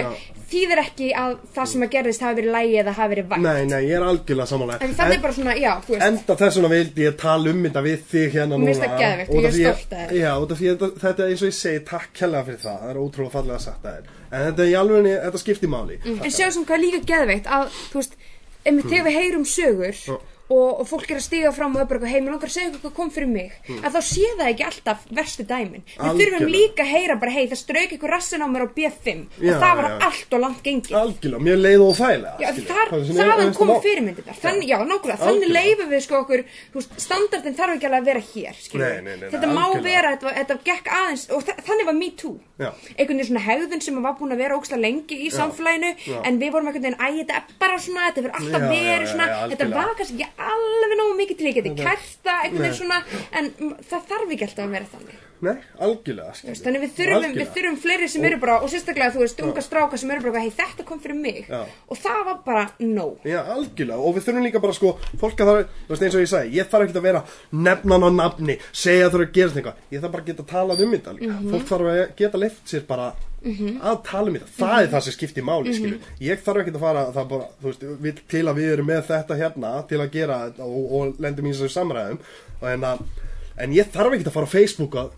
þýðir ekki að það sem að gerðist hafi verið lægi eða hafi verið vægt. Nei, nei, ég er algjörlega samanlega En það er bara svona, já, þú veist, Enda þess vegna vildi ég tala um þetta við þig hérna núna Mér finnst það geðveikt og Út ég er stolt af þér. Já, að þetta er eins og ég segi takk kærlega fyrir það. Það er ótrúlega fallega að þér. En þetta er í alveg, þetta skiptir máli. En sjáum sem hvað líka geðveikt að, þú veist, einmitt þegar við heyrum sögur og, og fólk er að stiga fram og eitthvað, hey, mér langar að segja eitthvað hvað kom fyrir mig, að þá sé það ekki alltaf verstu dæmin. Við þurfum líka að heyra bara, hey, það strauk eitthvað rassin á mér á B5 Já, og það var já. allt og langt gengið. Algjörlega, mér leið og skilur. þar, er þaðan kom fyrirmyndirnar. Þannig, já, nákvæmlega, þannig leifum við sko okkur, veist, standardin þarf ekki alveg að vera hér, Nei, nei, nei, þetta má vera, þetta, þetta gekk aðeins og þa þannig var me too. Einhvern veginn svona hegðun sem var búin að vera óksla lengi í samfélaginu, en við vorum einhvern veginn, æ, þetta er bara svona, þetta alveg nógu mikið til ég geti kært það, en það þarf ekki alltaf að vera þannig Nei, algjörlega veist, Þannig við þurfum, við Algjörlega. þurfum fleiri sem eru bara, og sérstaklega þú veist, unga stráka sem eru bara, hei þetta kom fyrir mig. Já. og það var bara no. Já, algjörlega, og við þurfum líka bara sko, fólk að það, þú veist eins og ég sagði, ég þarf ekki að vera nefnan á nafni, segja að er að gerast eitthvað, ég þarf bara að geta talað um þetta líka, Mhm. fólk þarf að geta leift sér bara að tala um þetta, það er það sem skiptir máli, Mhm. ég þarf ekki að fara, bara, veist, við, til að við erum með þetta hérna, til að gera þetta og, og lendum í þessu samræðum, og en að, en ég þarf ekki að fara á Facebook að,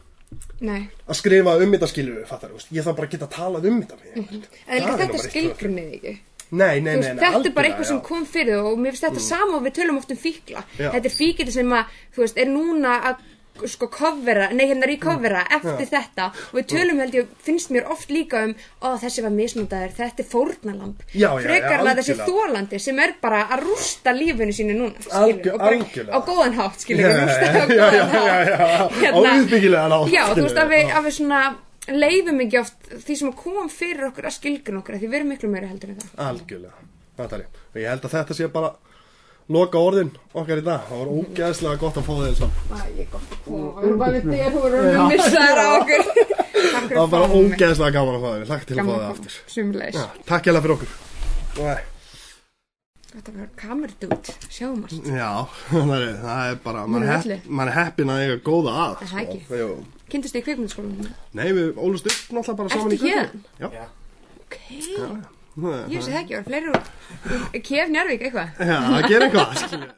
Nei. að skrifa um þetta skilju, fattar þú veist, ég þarf bara að geta talað um þetta með mm En líka þetta skilgrunnið ekki. Nei, nei, nei, þetta er bara eitthvað sem já. kom fyrir og mér finnst þetta sama og við tölum oft um fíkla. Já. Þetta er fíkil sem að, veist, er núna að sko kofvera, nei hérna recovera eftir þetta. Og við tölum held ég, finnst mér oft líka um ó þessi var misnótaður, þetta er fórnalamb Já, já, já, frekar en að þessi þólandi sem er bara að rústa lífinu sínu núna skilur, og bara á góðan hátt skilur, Já, rústa á já, já, góðan já, hátt á uppbyggilegan hátt, já, þú veist að við, að við svona leifum ekki oft því sem kom fyrir okkur að skilgrun okkur því við erum miklu meira heldur en það. Algjörlega, þetta er ég Og ég held að þetta sé bara loka orðin okkar í dag. Það var ógeðslega gott að fá þeir saman það er gott að koma við erum bara þér og við erum missaður á okkur. Það var bara ógeðslega gaman að fá þeir takk til að fá þeir aftur. ja, takk hjá það fyrir okkur. Þetta var kamerdút sjáumast já, það er bara mann er, man er heppin að eiga góða að það er ekki? Kynntist þið í kvikmyndaskólanum? nei, við ólust upp náttúrulega bara saman í kvikmyndaskólanum ertu hér? já. Ok. Já, já. Ég sé það ekki, það var fleiri úr kef njárvík eitthvað. Já, það ger eitthvað, skiljaði.